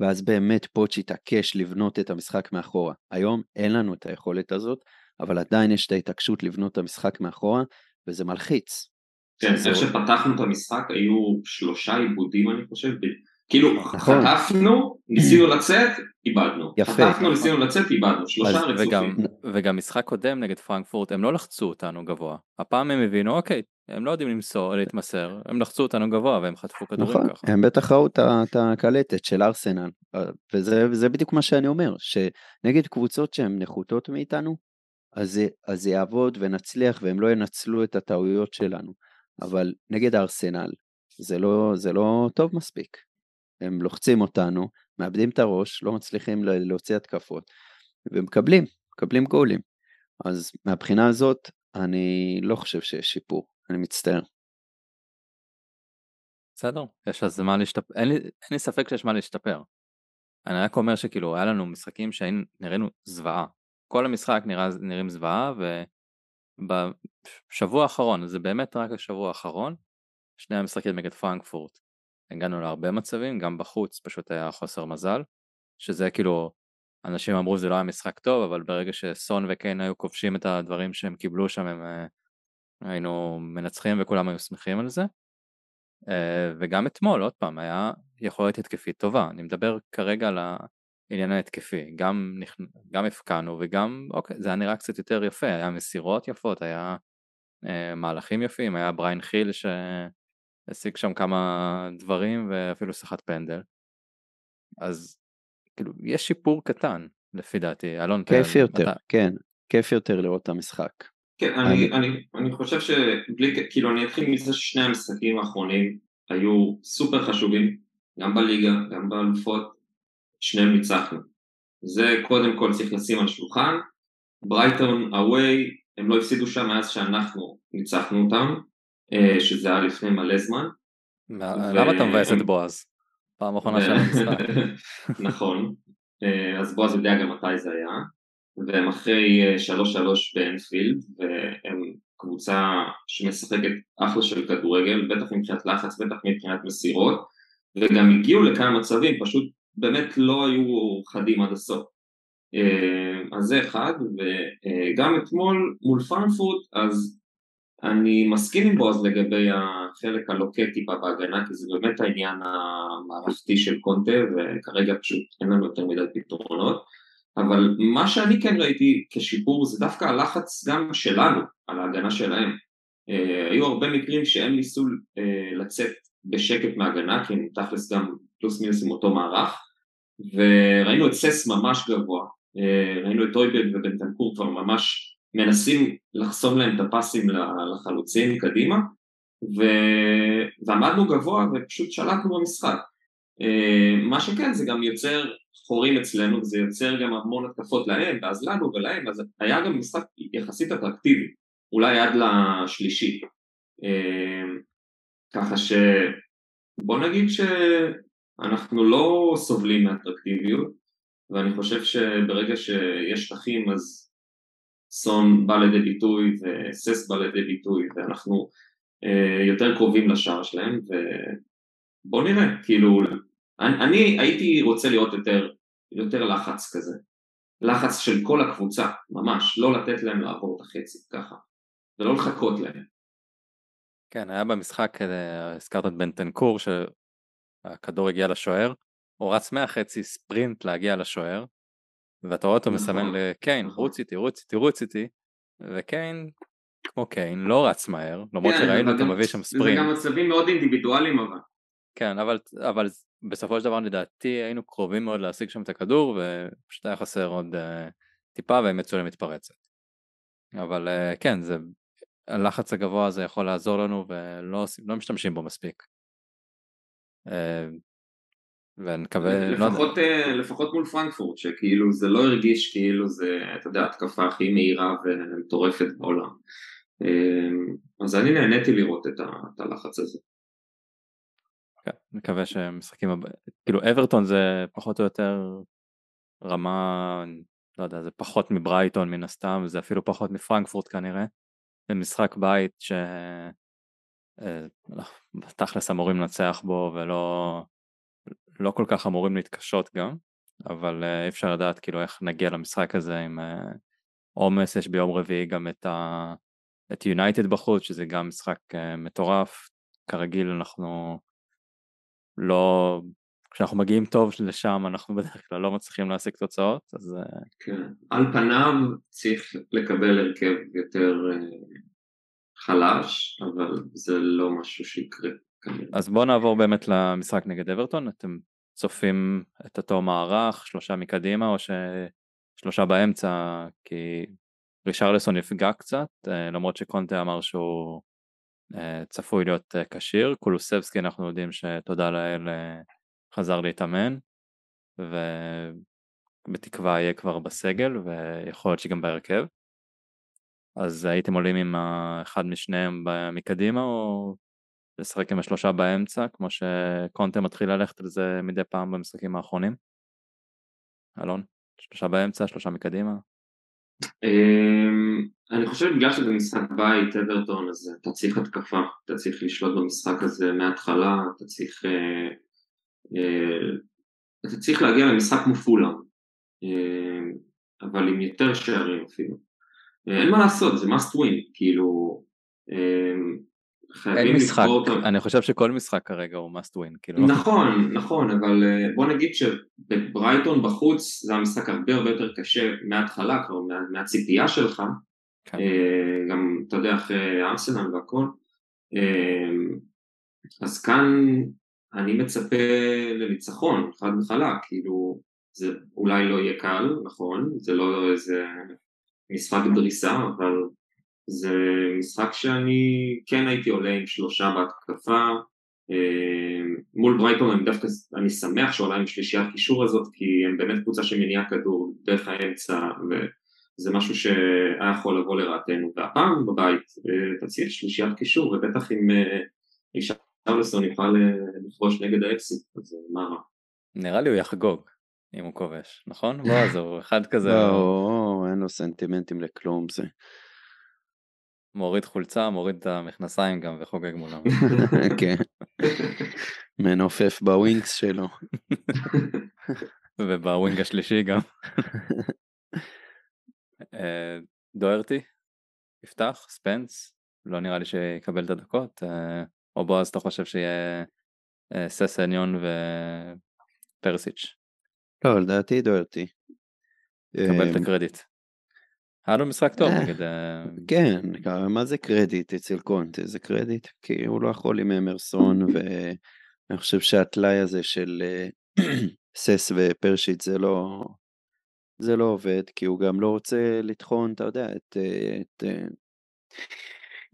ואז באמת פוטש התעקש לבנות את המשחק מאחורה. היום אין לנו את היכולת הזאת, אבל עדיין יש את ההתעקשות לבנות את המשחק מאחורה, וזה מלחיץ. כן, איך שפתחנו את המשחק היו שלושה עיבודים אני חושב, כאילו נכון. חטפנו, ניסינו לצאת, איבדנו. יפה. חטפנו, ניסינו לצאת, איבדנו. שלושה רצופים. וגם, וגם משחק קודם נגד פרנקפורט, הם לא לחצו אותנו גבוה. הפעם הם הבינו, אוקיי, הם לא יודעים למסור, להתמסר, הם לחצו אותנו גבוה והם חטפו כדורים נכון, ככה. הם בטח ראו את הקלטת של ארסנל, וזה, וזה בדיוק מה שאני אומר, שנגד קבוצות שהן נחותות מאיתנו, אז אז זה יעבוד ונצליח והם לא ינצלו את הטעויות שלנו. אבל נגד ארסנל זה לא, זה לא טוב מספיק. הם לוחצים אותנו, מאבדים את הראש, לא מצליחים להוציא התקפות, ומקבלים, מקבלים גולים. אז מהבחינה הזאת, אני לא חושב שיש שיפור, אני מצטער. בסדר, יש אז מה להשתפר, אין אין לי ספק שיש מה להשתפר. אני רק אומר שכאילו היה לנו משחקים שנראינו זוועה. כל המשחק נראה, נראים זוועה ובשבוע האחרון, זה באמת רק השבוע האחרון, שני המשחקים נגד פרנקפורט הגענו להרבה מצבים, גם בחוץ פשוט היה חוסר מזל, שזה כאילו, אנשים אמרו זה לא היה משחק טוב, אבל ברגע שסון וקיין היו כובשים את הדברים שהם קיבלו שם, הם אה, היינו מנצחים וכולם היו שמחים על זה. אה, וגם אתמול, עוד פעם, היה יכולת התקפית טובה, אני מדבר כרגע על העניין ההתקפי, גם, גם הפקענו וגם, אוקיי, זה היה נראה קצת יותר יפה, היה מסירות יפות, היה אה, מהלכים יפים, היה בריין חיל ש... השיג שם כמה דברים ואפילו שיחת פנדל. אז כאילו יש שיפור קטן לפי דעתי, אלון. כיף יותר, אתה... כן, כיף יותר לראות את המשחק. כן, אני, אני, אני, אני חושב שבלי, כאילו אני אתחיל מזה ששני המשחקים האחרונים היו סופר חשובים, גם בליגה, גם באלופות, שניהם ניצחנו. זה קודם כל צריך לשים על שולחן, ברייטון אווי, הם לא הפסידו שם מאז שאנחנו ניצחנו אותם, שזה היה לפני מלא זמן. למה אתה מבאס את בועז? פעם אחרונה של המשחק. *laughs* נכון, אה, אז בועז יודע גם מתי זה היה, והם אחרי 3-3 אה, באנפילד, והם קבוצה שמשחקת אחלה של כדורגל, בטח מבחינת לחץ, בטח מבחינת מסירות, וגם הגיעו לכמה מצבים, פשוט באמת לא היו חדים עד הסוף. אז זה אחד, וגם אתמול מול פרנפורט, אז אני מסכים עם בועז לגבי החלק הלוקט טיפה בהגנה, כי זה באמת העניין המערכתי של קונטה, וכרגע פשוט אין לנו יותר מדי פתרונות. אבל מה שאני כן ראיתי כשיפור זה דווקא הלחץ גם שלנו על ההגנה שלהם. אה, היו הרבה מקרים שהם ניסו אה, לצאת בשקט מהגנה, כי הם תכלס גם פלוס מינוס עם אותו מערך, וראינו את סס ממש גבוה, אה, ראינו את טויבן ובנטנקור כבר ממש מנסים לחסום להם את הפסים לחלוצים קדימה ו... ועמדנו גבוה ופשוט שלטנו במשחק. אה, מה שכן זה גם יוצר חורים אצלנו וזה יוצר גם המון התקפות להם ואז לנו ולהם אז היה גם משחק יחסית אטרקטיבי אולי עד לשלישי אה, ככה שבוא נגיד שאנחנו לא סובלים מאטרקטיביות ואני חושב שברגע שיש שטחים אז סון בא לידי ביטוי וסס בא לידי ביטוי ואנחנו אה, יותר קרובים לשער שלהם ובוא נראה, כאילו אני, אני הייתי רוצה לראות יותר, יותר לחץ כזה, לחץ של כל הקבוצה, ממש, לא לתת להם לעבור את החצי ככה ולא לחכות להם. כן, היה במשחק, אה, הזכרת את בנטנקור שהכדור הגיע לשוער, הוא רץ מהחצי ספרינט להגיע לשוער ואתה רואה אותו מסמן נכון, לקיין. רוץ איתי, רוץ איתי, רוץ איתי, וקיין, כמו קיין, לא רץ מהר, למרות כן, שראינו אותו מביא שם ספרינט. זה גם מצבים מאוד אינדיבידואליים אבל. כן, אבל, אבל בסופו של דבר לדעתי היינו קרובים מאוד להשיג שם את הכדור, ופשוט היה חסר עוד uh, טיפה והם יצאו למתפרצת. אבל uh, כן, זה, הלחץ הגבוה הזה יכול לעזור לנו ולא לא משתמשים בו מספיק. Uh, ונקווה, לא. לפחות, אה, לפחות מול פרנקפורט, שכאילו זה לא הרגיש כאילו זה, אתה יודע, התקפה הכי מהירה ומטורפת בעולם. אה, אז אני נהניתי לראות את, ה, את הלחץ הזה. כן, נקווה שמשחקים הבאים, כאילו אברטון זה פחות או יותר רמה, לא יודע, זה פחות מברייטון מן הסתם, זה אפילו פחות מפרנקפורט כנראה. זה משחק בית ש... אה, תכלס אמורים לנצח בו ולא לא כל כך אמורים להתקשות גם, אבל אה, אי אפשר לדעת כאילו איך נגיע למשחק הזה עם אה, עומס, יש ביום רביעי גם את ה... את יונייטד בחוץ, שזה גם משחק מטורף, כרגיל אנחנו לא, כשאנחנו מגיעים טוב לשם אנחנו *laughs* בדרך כלל לא מצליחים להשיג תוצאות, אז... כן, על פניו צריך לקבל הרכב יותר חלש, אבל זה לא משהו שיקרה. אז בואו נעבור באמת למשחק נגד אברטון, אתם צופים את אותו מערך, שלושה מקדימה או ששלושה באמצע, כי רישרלסון נפגע קצת, אה, למרות שקונטה אמר שהוא אה, צפוי להיות אה, כשיר, קולוסבסקי אנחנו יודעים שתודה לאל חזר להתאמן, ובתקווה יהיה כבר בסגל ויכול להיות שגם בהרכב. אז הייתם עולים עם אחד משניהם מקדימה או לשחק עם השלושה באמצע כמו שקונטה מתחיל ללכת על זה מדי פעם במשחקים האחרונים? אלון, שלושה באמצע, שלושה מקדימה? אמ, אני חושב בגלל שזה משחק בית, אברטון, אז אתה צריך התקפה, אתה צריך לשלוט במשחק הזה מההתחלה, אתה צריך, אה, אה, אתה צריך להגיע למשחק מפולם, אה, אבל עם יותר שערים אפילו. אין מה לעשות, זה must win, כאילו, חייבים משחק, אותם. אני חושב שכל משחק כרגע הוא must win, כאילו. לא נכון, נכון, אבל אה, בוא נגיד שבברייטון בחוץ זה המשחק הרבה הרבה יותר קשה מההתחלה, כבר מה, מהציפייה שלך, כן. אה, גם, אתה יודע, אחרי ארסנל והכל, אמ, אז כאן אני מצפה לניצחון, חד וחלק, כאילו, זה אולי לא יהיה קל, נכון, זה לא איזה משחק דריסה, אבל זה משחק שאני כן הייתי עולה עם שלושה בהתקפה אה, מול ברייטון אני דווקא, אני שמח שעולה עם שלישיית קישור הזאת כי הם באמת קבוצה שמניעה כדור דרך האמצע וזה משהו שהיה יכול לבוא לרעתנו והפעם בבית אה, צריך שלישיית קישור ובטח אם שרלסון יוכל לכבוש נגד האקסיט אז מה רע. נראה לי הוא יחגוג אם הוא כובש, נכון? *laughs* בועז הוא אחד כזה... לא, אין לו סנטימנטים לכלום זה. מוריד חולצה, מוריד את המכנסיים גם וחוגג מולם. *laughs* כן. מנופף בווינקס שלו. *laughs* וב wing השלישי גם. *laughs* אה, דוארטי, יפתח, ספנס, לא נראה לי שיקבל את הדקות, אה, או בועז אתה חושב שיהיה אה, ססניון ופרסיץ'? לא, לדעתי דוארטי. קבל את הקרדיט. היה לו משחק טוב נגד... אה, כן, מה זה קרדיט אצל קונטה? זה קרדיט כי הוא לא יכול עם אמרסון ואני חושב שהטלאי הזה של אה, *clears throat* סס ופרישיץ זה לא... זה לא עובד כי הוא גם לא רוצה לטחון, אתה יודע, את, אה, את,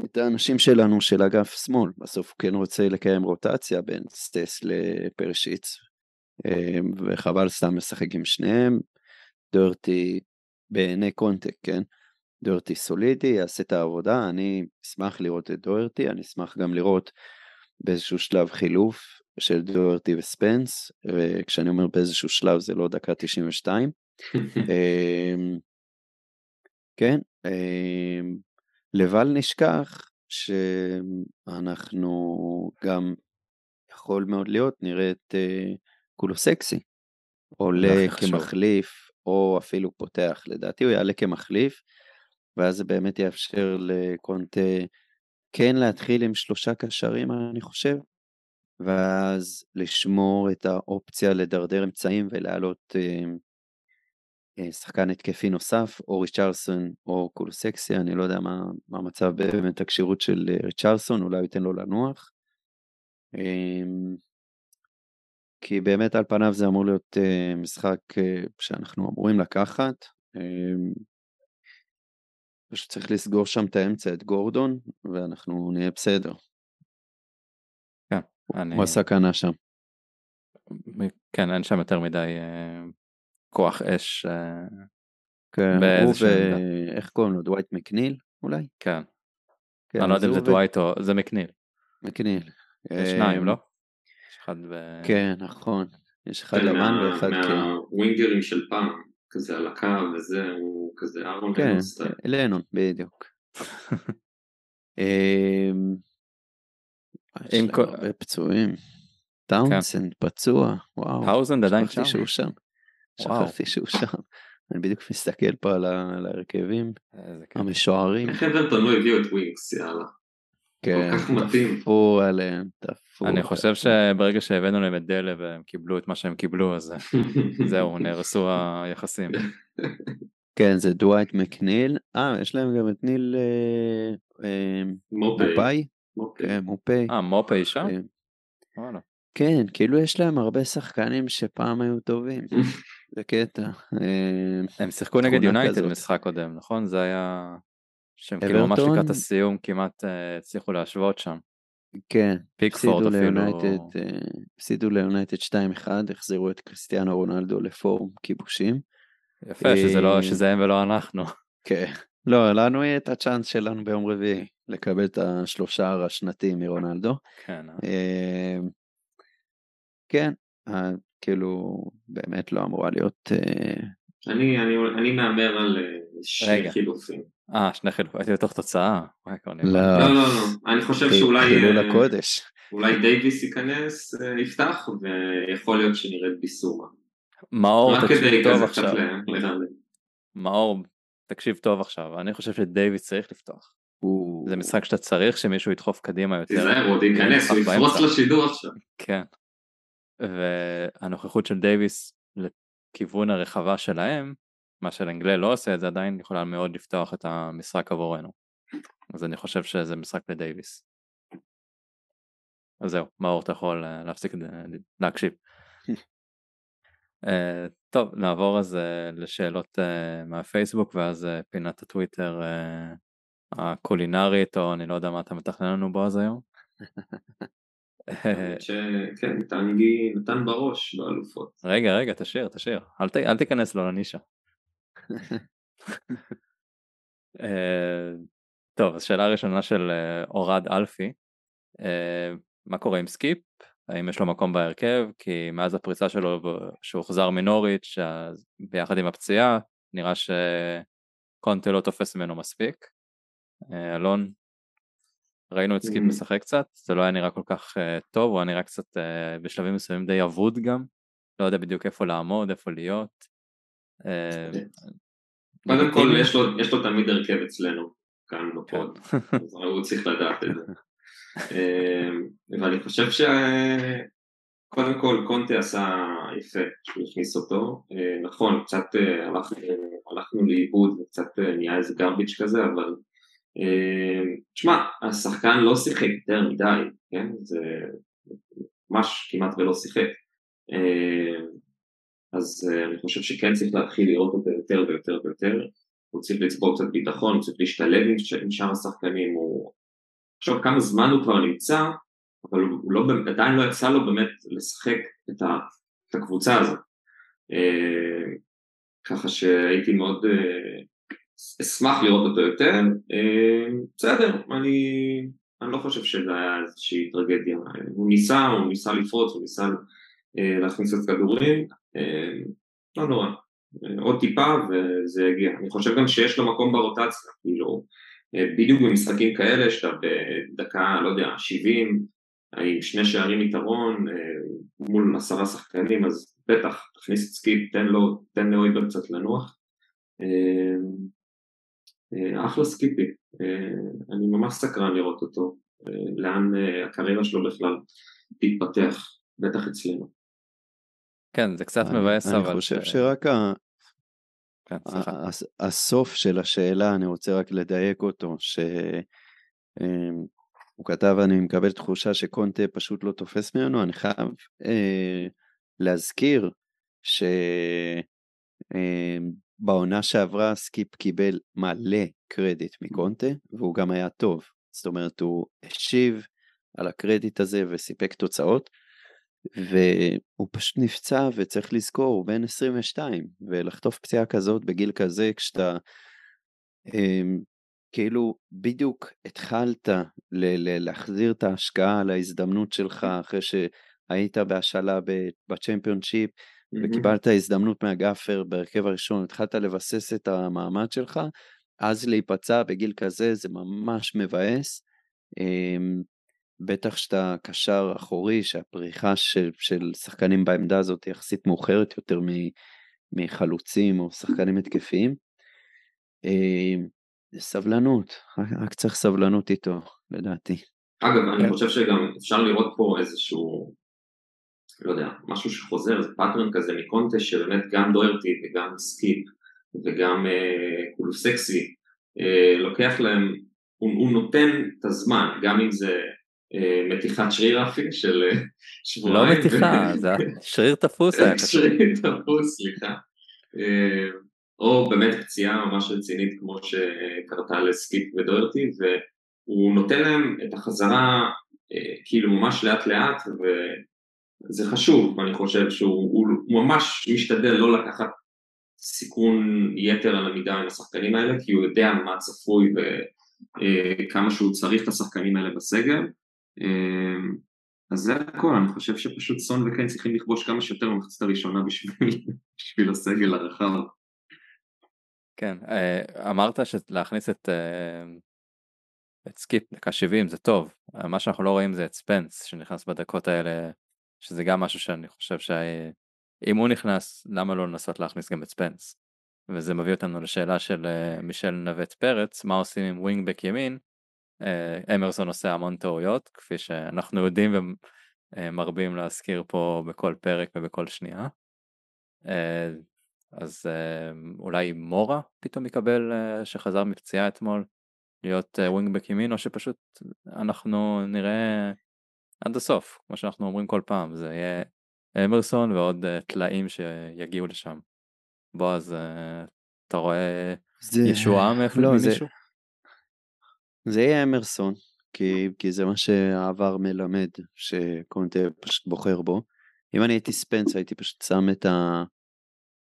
את האנשים שלנו של אגף שמאל. בסוף הוא כן רוצה לקיים רוטציה בין סס לפרישיץ וחבל סתם לשחק עם שניהם. דורטי בעיני קונטק, כן? דוארטי סולידי, יעשה את העבודה, אני אשמח לראות את דוארטי, אני אשמח גם לראות באיזשהו שלב חילוף של דוארטי וספנס, וכשאני אומר באיזשהו שלב זה לא דקה 92. אמ, כן, אמ, לבל נשכח שאנחנו גם יכול מאוד להיות נראה את אה, כולו סקסי עולה כמחליף או אפילו פותח, לדעתי הוא יעלה כמחליף, ואז זה באמת יאפשר לקונטה כן להתחיל עם שלושה קשרים, אני חושב, ואז לשמור את האופציה לדרדר אמצעים ולהעלות אה, אה, שחקן התקפי נוסף, או ריצ'רסון או קולוסקסיה, אני לא יודע מה, מה המצב באמת הכשירות של אה, ריצ'רסון, אולי הוא ייתן לו לנוח. אה, כי באמת על פניו זה אמור להיות uh, משחק uh, שאנחנו אמורים לקחת. Uh, פשוט צריך לסגור שם את האמצע, את גורדון, ואנחנו נהיה בסדר. כן, אני... הוא הסכנה שם. כן, אין שם יותר מדי אה, כוח אש. אה, כן, הוא ו... איך קוראים לו? דווייט מקניל אולי? כן. כן, אני לא יודע אם זה דווייט או זה מקניל. מקניל. שניים, אמ, לא? אחד ב... כן, נכון. יש אחד כן, לבן מה- ואחד כן. מהווינגרים של פעם, כזה על הקו וזה, הוא כזה אהרון כן, לנון style. לנון, בדיוק. אמ, עם כל- הרבה פצועים. טאונסנד פצוע, וואו. טאונסנד עדיין שם. שכחתי שהוא שם. שכחתי שהוא שם. אני בדיוק מסתכל פה על ההרכבים. המשוערים. איך אברטון לא הביאו את ווינקס, יאללה. כן, כך מתאים. טפו עליהם, טפו. אני חושב שברגע שהבאנו להם את דלה והם קיבלו את מה שהם קיבלו אז *laughs* זהו נהרסו היחסים. כן, זה דווייט מקניל. אה, יש להם גם את ניל אה, אה. מופאי. מופאי. כן, מופאי. אה מופאי שם? וואלה. כן, כאילו יש להם הרבה שחקנים שפעם היו טובים. *laughs* זה קטע. אה, הם שיחקו נגד יונייטד. משחק קודם נכון? זה היה... שהם כאילו ממש? לקראת הסיום כמעט אה, הצליחו להשוות שם. כן, פיקפורד אפילו. אה, הפסידו ליונייטד 2-1, החזירו את קריסטיאנו רונלדו לפורום כיבושים. יפה שזה לא אה, שזה הם ולא אנחנו. *laughs* כן. לא, לנו יהיה את הצ'אנס שלנו ביום רביעי, לקבל את השלושה השנתי מרונלדו. כן. אה, כן, כאילו, באמת לא אמורה להיות... אני, אני, אני מהמר על אה, שני רגע. חילופים. אה שני חילופים הייתי בתוך תוצאה. לא. לא, לא, לא. אני חושב שאולי חילול אה, הקודש. אולי דייוויס ייכנס, אה, יפתח, ויכול להיות שנראה את ביסומה. מאור תקשיב טוב עכשיו. מאור תקשיב טוב עכשיו אני חושב שדייוויד צריך לפתוח. זה משחק שאתה צריך שמישהו ידחוף קדימה יותר. תיזהר, הוא עוד ייכנס, הוא יפרוץ. לשידור עכשיו. כן. והנוכחות של דייוויס לכיוון הרחבה שלהם, מה שלנגלה לא עושה את זה עדיין, יכולה מאוד לפתוח את המשחק עבורנו. אז אני חושב שזה משחק לדייוויס. אז זהו, מאור אתה יכול אה, להפסיק ל- להקשיב. אה, טוב, נעבור אז אה, לשאלות אה, מהפייסבוק ואז אה, פינת הטוויטר אה, הקולינרית, או אני לא יודע מה אתה מתכנן לנו בו אז היום. האמת שכן, נתן בראש באלופות. רגע, רגע, תשאיר, תשאיר. אל, ת, אל תיכנס לו לנישה. *laughs* אה, טוב, אז שאלה ראשונה של אה, אורד אלפי. אה, מה קורה עם סקיפ? האם יש לו מקום בהרכב? כי מאז הפריצה שלו שהוחזר מנוריץ', ביחד עם הפציעה, נראה שקונטה לא תופס ממנו מספיק. אלון, ראינו את סקיפ אמ. משחק קצת, זה לא היה נראה כל כך אה, טוב, הוא היה נראה קצת אה, בשלבים מסוימים די אבוד גם. לא יודע בדיוק איפה לעמוד, איפה להיות. אה, קודם כל. יש לו, יש לו תמיד הרכב אצלנו, כאן ב pod, כן. *laughs* אז הוא צריך לדעת את זה. *laughs* ואני חושב ש... קודם כל קונטה עשה יפה שהוא הכניס אותו, נכון קצת הלכנו לאיבוד וקצת נהיה איזה גרביץ' כזה אבל תשמע השחקן לא שיחק יותר מדי, כן? זה ממש כמעט ולא שיחק אה, אז אה, אני חושב שכן צריך להתחיל לראות אותו יותר ויותר ויותר הוא צריך לצבור קצת ביטחון, הוא צריך להשתלב עם שאר השחקנים, הוא... עכשיו כמה זמן הוא כבר נמצא, אבל הוא לא, עדיין לא יצא לו באמת לשחק את, ה, את הקבוצה הזאת. אה, ככה שהייתי מאוד אה, אשמח לראות אותו יותר. אה, בסדר, אני, אני לא חושב שזה היה איזושהי טרגדיה. הוא ניסה, הוא ניסה לפרוץ, הוא ניסה אה, להכניס את כדורים, אה, לא נורא. עוד טיפה וזה יגיע. אני חושב גם שיש לו מקום ברוטציה, כאילו, בדיוק במשחקים כאלה שאתה בדקה, לא יודע, 70, עם שני שערים יתרון, מול עשרה שחקנים, אז בטח, תכניס את סקיפ, תן לו, תן להויבייר קצת לנוח. אה, אחלה סקיפי, אה, אני ממש סקרן לראות אותו, אה, לאן הקריירה שלו בכלל תתפתח, בטח אצלנו. כן, זה קצת מבאס אבל... אני חושב ש- שרק ה- כן, הסוף של השאלה, אני רוצה רק לדייק אותו, שהוא כתב, אני מקבל תחושה שקונטה פשוט לא תופס ממנו, אני חייב להזכיר שבעונה שעברה סקיפ קיבל מלא קרדיט מקונטה, והוא גם היה טוב, זאת אומרת הוא השיב על הקרדיט הזה וסיפק תוצאות, והוא פשוט נפצע וצריך לזכור, הוא בן 22, ולחטוף פציעה כזאת בגיל כזה כשאתה אמ, כאילו בדיוק התחלת להחזיר את ההשקעה להזדמנות שלך אחרי שהיית בהשאלה בצ'מפיונשיפ וקיבלת הזדמנות מהגאפר בהרכב הראשון, התחלת לבסס את המעמד שלך, אז להיפצע בגיל כזה זה ממש מבאס. אמ, בטח שאתה קשר אחורי, שהפריחה של, של שחקנים בעמדה הזאת יחסית מאוחרת יותר מחלוצים או שחקנים התקפיים. אמ, סבלנות, רק צריך סבלנות איתו, לדעתי. אגב, אני כן. חושב שגם אפשר לראות פה איזשהו, לא יודע, משהו שחוזר, זה pattern כזה מקונטה שבאמת גם דוירטי וגם סקיפ וגם אה, קולוסקסי, אה, לוקח להם, הוא, הוא נותן את הזמן, גם אם זה אה, מתיחת שריר אפילו של אה, שבועיים. לא מתיחה, זה שריר תפוס היה קשה. שריר תפוס, סליחה. אה, או באמת פציעה ממש רצינית כמו שקרתה לסקיפ ודוירטי, והוא נותן להם את החזרה כאילו ממש לאט לאט, וזה חשוב, אני חושב שהוא ממש משתדל לא לקחת סיכון יתר על המידה עם השחקנים האלה, כי הוא יודע מה צפוי וכמה שהוא צריך את השחקנים האלה בסגל. אז זה הכל, אני חושב שפשוט סון וקיין צריכים לכבוש כמה שיותר במחצת הראשונה בשביל, *laughs* בשביל הסגל הרחב. כן, אה, אמרת שלהכניס את, אה, את סקיפ דקה 70 זה טוב, מה שאנחנו לא רואים זה את ספנס שנכנס בדקות האלה, שזה גם משהו שאני חושב שאם הוא נכנס, למה לא לנסות להכניס גם את ספנס? וזה מביא אותנו לשאלה של אה, מישל נווט פרץ, מה עושים עם ווינגבק ימין? אמרסון עושה המון טעויות, כפי שאנחנו יודעים ומרבים להזכיר פה בכל פרק ובכל שנייה. אז אולי מורה פתאום יקבל שחזר מפציעה אתמול להיות ווינגבק ימין או שפשוט אנחנו נראה עד הסוף כמו שאנחנו אומרים כל פעם זה יהיה אמרסון ועוד טלאים שיגיעו לשם. בועז אתה רואה זה... ישועה מאיפה לא, ממישהו? זה... זה יהיה אמרסון כי, כי זה מה שהעבר מלמד שקונטה פשוט בוחר בו. אם אני הייתי ספנס הייתי פשוט שם את ה...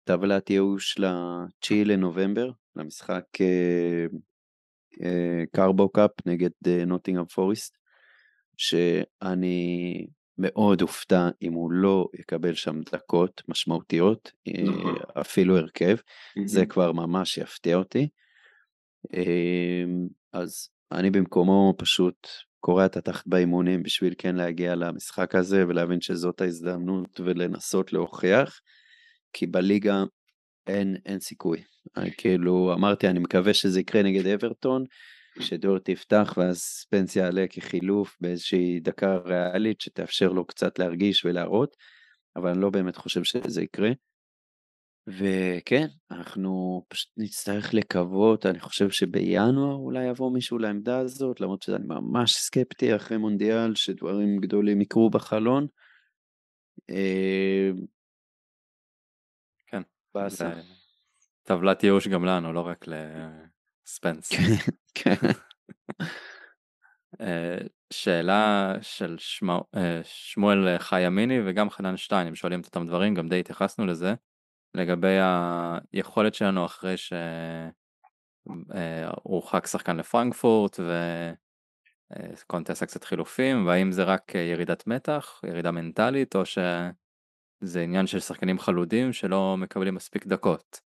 טבלת ייאוש ל-9 לנובמבר, למשחק קרבו קאפ נגד נוטינגאם פוריסט, שאני מאוד אופתע אם הוא לא יקבל שם דקות משמעותיות, נכון. אפילו הרכב, זה כבר ממש יפתיע אותי. אז אני במקומו פשוט קורע את התחת באימונים בשביל כן להגיע למשחק הזה ולהבין שזאת ההזדמנות ולנסות להוכיח. כי בליגה אין, אין סיכוי. אני, כאילו, אמרתי, אני מקווה שזה יקרה נגד אברטון, שדור תפתח ואז פנסיה יעלה כחילוף באיזושהי דקה ריאלית שתאפשר לו קצת להרגיש ולהראות, אבל אני לא באמת חושב שזה יקרה. וכן, אנחנו פשוט נצטרך לקוות, אני חושב שבינואר אולי יבוא מישהו לעמדה הזאת, למרות שאני ממש סקפטי אחרי מונדיאל שדברים גדולים יקרו בחלון. אה, באסה. טבלת ייאוש גם לנו, לא רק לספנס. כן. אה, שאלה של אה, שמואל חיימיני וגם חנן שטיין, הם שואלים את אותם דברים, גם די התייחסנו לזה, לגבי היכולת שלנו אחרי שהוא אה, שחקן לפרנקפורט וקונטה עשה קצת חילופים, והאם זה רק ירידת מתח, ירידה מנטלית, או ש... זה עניין של שחקנים חלודים שלא מקבלים מספיק דקות.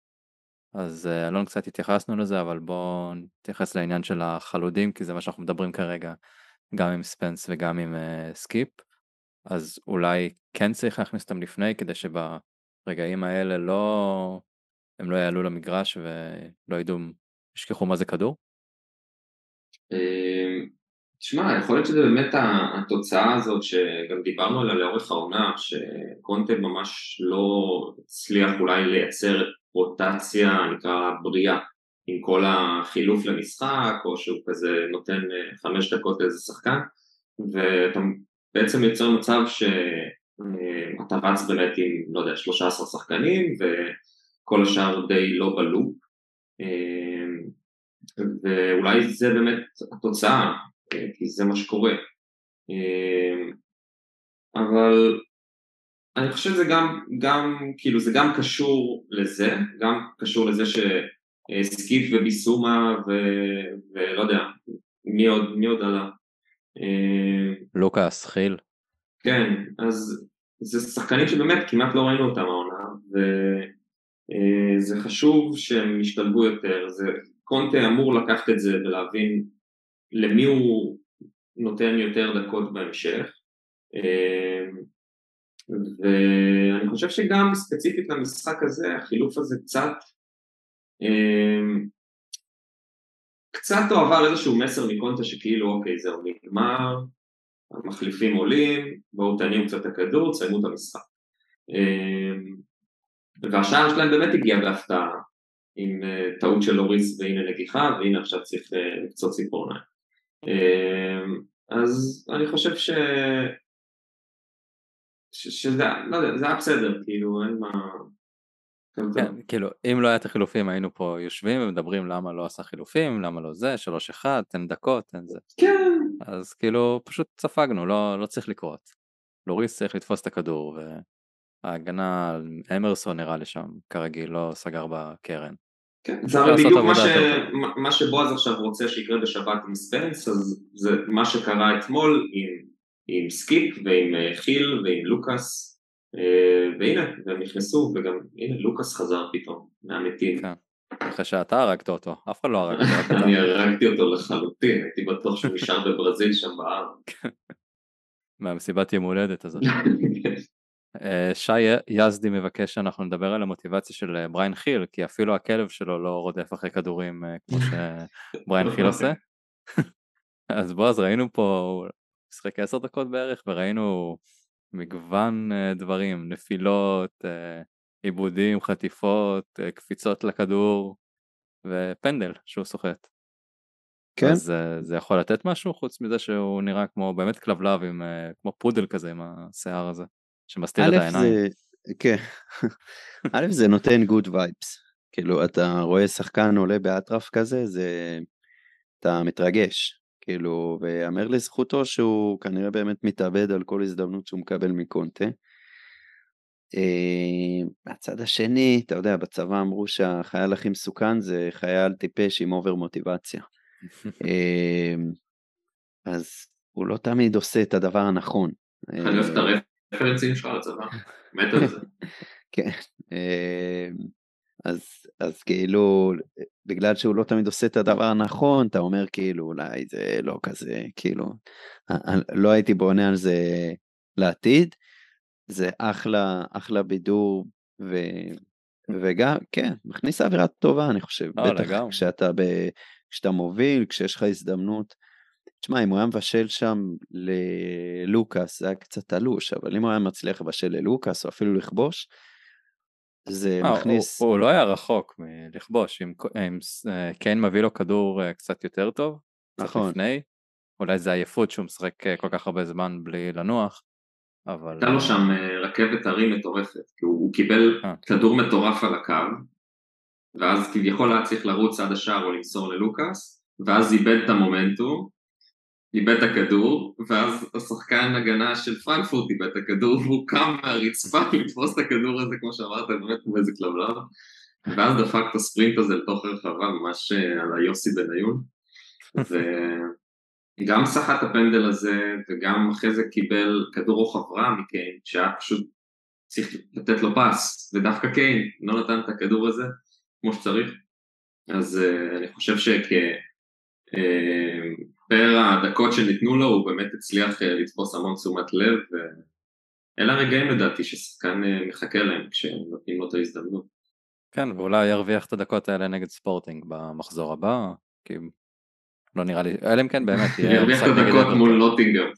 אז אה, אלון קצת התייחסנו לזה אבל בואו נתייחס לעניין של החלודים כי זה מה שאנחנו מדברים כרגע גם עם ספנס וגם עם אה, סקיפ אז אולי כן צריך להכניס אותם לפני כדי שברגעים האלה לא הם לא יעלו למגרש ולא ידעו ישכחו מה זה כדור? אמ, תשמע, יכול להיות שזה באמת התוצאה הזאת שגם דיברנו עליה לאורך העונה, שקונטה ממש לא הצליח אולי לייצר רוטציה, נקרא בריאה, עם כל החילוף למשחק, או שהוא כזה נותן אה, חמש דקות לאיזה שחקן, ואתה בעצם יוצר מצב שאתה אה, רץ באמת עם, לא יודע, 13 שחקנים, וכל השאר די לא בלופ, אה, ואולי זה באמת התוצאה, כי זה מה שקורה. אבל אני חושב שזה גם, גם, כאילו זה גם קשור לזה, גם קשור לזה שסקיף וביסומה ו... ולא יודע, מי עוד, מי עוד עלה? אה, לוקאס, חיל. כן, אז זה שחקנים שבאמת כמעט לא ראינו אותם העונה, וזה חשוב שהם ישתלבו יותר, זה, קונטה אמור לקחת את זה ולהבין למי הוא נותן יותר דקות בהמשך. אה, ואני חושב שגם ספציפית למשחק הזה, החילוף הזה קצת, אה, קצת הוא עבר איזשהו מסר מקונטה שכאילו אוקיי זהו נגמר, המחליפים עולים, בואו תניעו קצת את הכדור, תסיימו את המשחק. אה, והשער שלהם באמת הגיע בהפתעה, עם טעות של אוריס והנה נגיחה, והנה עכשיו צריך לקצות ציפורניים. אז אני חושב ש... שזה, לא יודע, זה היה בסדר, כאילו, אין מה... כן, כאילו, אם לא היה את החילופים היינו פה יושבים ומדברים למה לא עשה חילופים, למה לא זה, שלוש אחד, תן דקות, תן זה. כן. אז כאילו, פשוט ספגנו, לא, לא צריך לקרות. לוריס צריך לתפוס את הכדור, וההגנה על אמרסון נראה לי שם, כרגיל, לא סגר בקרן. כן, זה הרי בדיוק מה, ש... מה שבועז עכשיו רוצה שיקרה בשבת עם ספנס, אז זה מה שקרה אתמול עם, עם סקיפ ועם אה, חיל ועם לוקאס, אה, והנה, והם נכנסו, וגם הנה לוקאס חזר פתאום מהמתים. כן. אחרי שאתה הרגת אותו, אף אחד לא הרג *laughs* אותו. אני הרגתי אותו לחלוטין, הייתי בטוח שהוא נשאר בברזיל שם בארץ. *laughs* מהמסיבת יום הולדת הזאת. *laughs* אה, שי יזדי מבקש שאנחנו נדבר על המוטיבציה של בריין חיל, כי אפילו הכלב שלו לא רודף אחרי כדורים כמו שבריין חיל עושה. אז בוא, אז ראינו פה, משחק עשר דקות בערך, וראינו מגוון דברים, נפילות, עיבודים, חטיפות, קפיצות לכדור, ופנדל שהוא סוחט. כן. אז זה יכול לתת משהו חוץ מזה שהוא נראה כמו באמת כלבלב עם כמו פודל כזה עם השיער הזה. שמסתיר את העיניים. זה, כן, א' זה נותן good vibes, כאילו אתה רואה שחקן עולה באטרף כזה, זה, אתה מתרגש, כאילו, ויאמר לזכותו שהוא כנראה באמת מתאבד על כל הזדמנות שהוא מקבל מקונטה. אה, מהצד השני, אתה יודע, בצבא אמרו שהחייל הכי מסוכן זה חייל טיפש עם over מוטיבציה. אה, אז הוא לא תמיד עושה את הדבר הנכון. אני אוהב את הרפ רפרנסים שלך לצבא, מת על זה. *laughs* כן, אמ, אז, אז כאילו, בגלל שהוא לא תמיד עושה את הדבר הנכון, אתה אומר כאילו, אולי זה לא כזה, כאילו, לא הייתי בונה על זה לעתיד, זה אחלה, אחלה בידור, ו, וגם, כן, מכניס אווירה טובה, אני חושב, לא, בטח כשאתה, ב, כשאתה מוביל, כשיש לך הזדמנות. תשמע, אם הוא היה מבשל שם ללוקאס, זה היה קצת תלוש, אבל אם הוא היה מצליח לבשל ללוקאס, או אפילו לכבוש, זה 아, אה, מכניס... הוא, הוא לא היה רחוק מלכבוש, אם, אם אה, קיין מביא לו כדור אה, קצת יותר טוב, נכון. לפני, אולי זה עייפות שהוא משחק כל כך הרבה זמן בלי לנוח, אבל... הייתה לו שם רכבת הרים מטורפת, כי הוא, הוא קיבל 아. כדור מטורף על הקו, ואז כביכול היה צריך לרוץ עד השער או למסור ללוקאס, ואז איבד את המומנטום, איבד את הכדור, ואז השחקן הגנה של פרנקפורט איבד את הכדור, והוא קם מהרצפה *laughs* לתפוס את הכדור הזה, כמו שאמרת, באמת כמו איזה כלבלב, ואז דפק את הספרינט הזה לתוך הרחבה, ממש אה, על היוסי בניון, *laughs* וגם סחט הפנדל הזה, וגם אחרי זה קיבל כדור רוחב רע מקיין, שהיה פשוט צריך לתת לו פס, ודווקא קיין לא נתן את הכדור הזה כמו שצריך, אז uh, אני חושב שכ... פר הדקות שניתנו לו הוא באמת הצליח אה, לתפוס המון תשומת לב ואלה הרגעים לדעתי ששחקן אה, מחכה להם כשנותנים לו את ההזדמנות. כן ואולי ירוויח את הדקות האלה נגד ספורטינג במחזור הבא כי לא נראה לי אלא אם כן באמת *laughs* ירוויח את הדקות מול נוטינגר.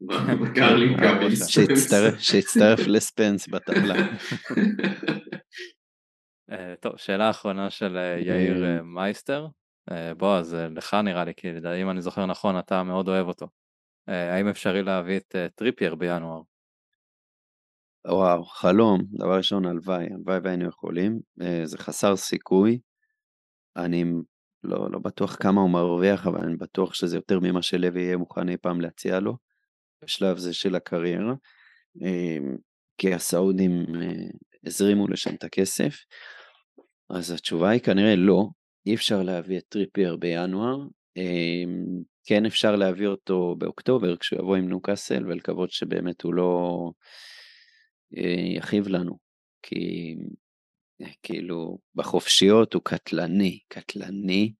*laughs* *laughs* שיצטרף לספנס בטבלה. אה, טוב שאלה אחרונה של יאיר מייסטר בועז, אה, לך נראה לי, כי אם אני זוכר נכון, אתה מאוד אוהב אותו. אה, האם אפשרי להביא את טריפייר בינואר? וואו, חלום, דבר ראשון הלוואי, הלוואי והיינו יכולים, זה חסר סיכוי, אני לא, לא בטוח כמה הוא מרוויח, אבל אני בטוח שזה יותר ממה שלוי יהיה מוכן אי פעם להציע לו, בשלב זה של הקריירה. כי הסעודים אה, הזרימו לשם את הכסף? אז התשובה היא כנראה לא, אי אפשר להביא את טריפייר בינואר, אמ, כן אפשר להביא אותו באוקטובר כשהוא יבוא עם ניוקאסל ולקוות שבאמת הוא לא אה, יכאיב לנו, כי אה, כאילו בחופשיות הוא קטלני, קטלני,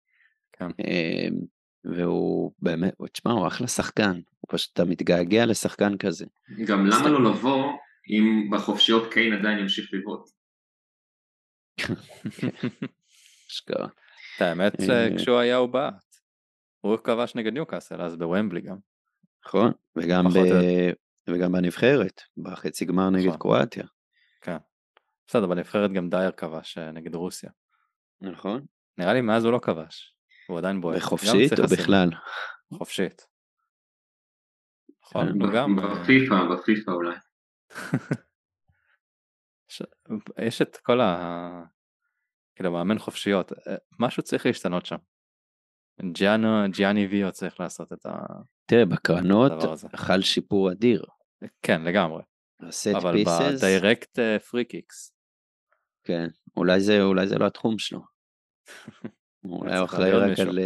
כן. אמ, והוא באמת, תשמע, הוא אחלה שחקן, הוא פשוט, אתה מתגעגע לשחקן כזה. גם למה לא לבוא אם בחופשיות קיין עדיין ימשיך לבעוט? *laughs* אשכרה. את האמת אה, כשהוא היה הוא בעט. הוא כבש נגד ניוקאסל אז בוומבלי גם. נכון, וגם, ב... וגם בנבחרת, בחצי גמר נגד נכון. קרואטיה, כן. בסדר בנבחרת גם דייר כבש אה, נגד רוסיה. נכון? נראה לי מאז הוא לא כבש. הוא עדיין בועט. בחופשית או. בכלל? חופשית. נכון, כן. הוא גם. אה, בפיפא, בפיפא אולי. *laughs* יש את כל ה... כאילו מאמן חופשיות, אה, משהו צריך להשתנות שם. ג'יאנו, ג'יאני ויו צריך לעשות את ה... תראה, בקרנות. חל שיפור אדיר. כן לגמרי, הסט אבל בדיירקט free kicks, כן, אולי זה, אולי זה לא התחום שלו. *laughs* אולי הוא אחראי רק על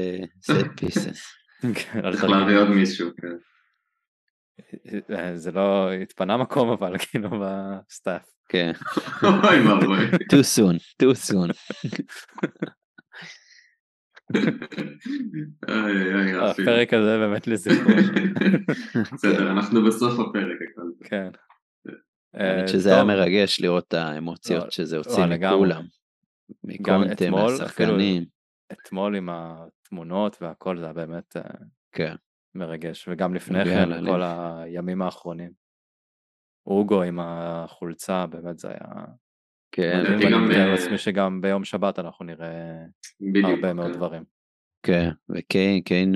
set pieces. *laughs* צריך להביא עוד מישהו, כן. אה, זה לא התפנה מקום אבל כאילו ב staff. כן, אוי ואבוי. too soon, too soon. אפילו. הפרק הזה באמת לזכרו. בסדר, אנחנו בסוף הפרק. כן. האמת אה, שזה היה מרגש לראות את האמוציות לא, שזה הוציא לא, לגמרי. מכולם. מקונטה, אתמול, מהשחקנים. אתמול עם התמונות והכל זה היה באמת אה, כן, מרגש וגם לפני כן ללב. כל הימים האחרונים. אוגו עם החולצה באמת זה היה כן, מדהים ואני גם, מתאר אה, לעצמי שגם ביום שבת אנחנו נראה בדיוק. הרבה מאוד כן. דברים. כן, וקיין, קיין,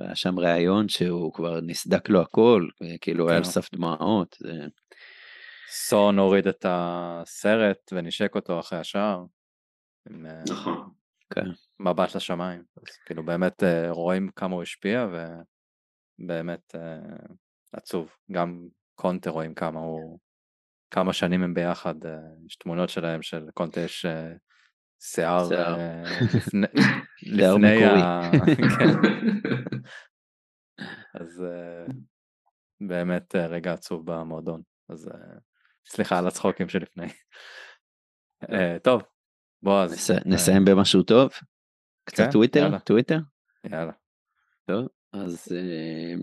היה שם ראיון שהוא כבר נסדק לו הכל, כאילו הוא היה על כן. סף דמעות, זה... סון הוריד את הסרט ונשק אותו אחרי השער. עם אה, נכון. כן. מבט לשמיים. אז כאילו באמת אה, רואים כמה הוא השפיע ובאמת אה, עצוב. גם קונטה רואים כמה הוא, כמה שנים הם ביחד, אה, יש תמונות שלהם של קונטה יש אה, שיער שיער. אה, *laughs* לפני, לפני. ה... *laughs* כן, *laughs* אז אה, באמת אה, רגע עצוב במועדון. אז אה, סליחה על הצחוקים שלפני. אה, טוב, בועז. נס- נסיים במשהו טוב? קצת כן, טוויטר? יאללה. טוויטר? יאללה. טוב, אז אה,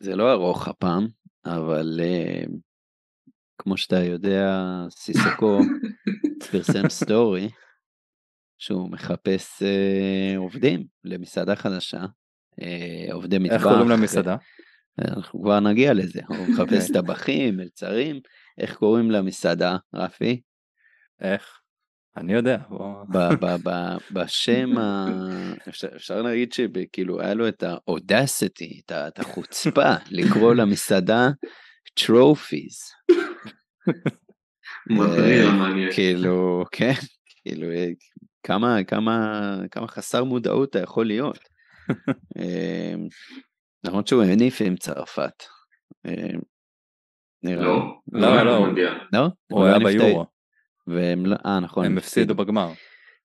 זה לא ארוך הפעם, אבל אה, כמו שאתה יודע, סיסוקו *laughs* פרסם סטורי שהוא מחפש אה, עובדים למסעדה חדשה, אה, עובדי מטבח. איך קוראים למסעדה? אנחנו כבר נגיע לזה, הוא מחפש. *laughs* טבחים, מלצרים, איך קוראים למסעדה, רפי? איך? אני יודע. בוא- ב- ב- ב- בשם, ה... אפשר, להגיד שכאילו היה לו את האודסיטי, את, החוצפה לקרוא למסעדה טרופיז. מטריל מעניין. כאילו, כן, כאילו, אה, כמה, כמה, כמה חסר מודעות אתה יכול להיות. אה, למרות שהוא הניף עם צרפת. אה. לא, לא, לא. במונדיאל. לא? הוא היה ה- ביורו, והם לא, אה נכון, הם הפסידו בגמר.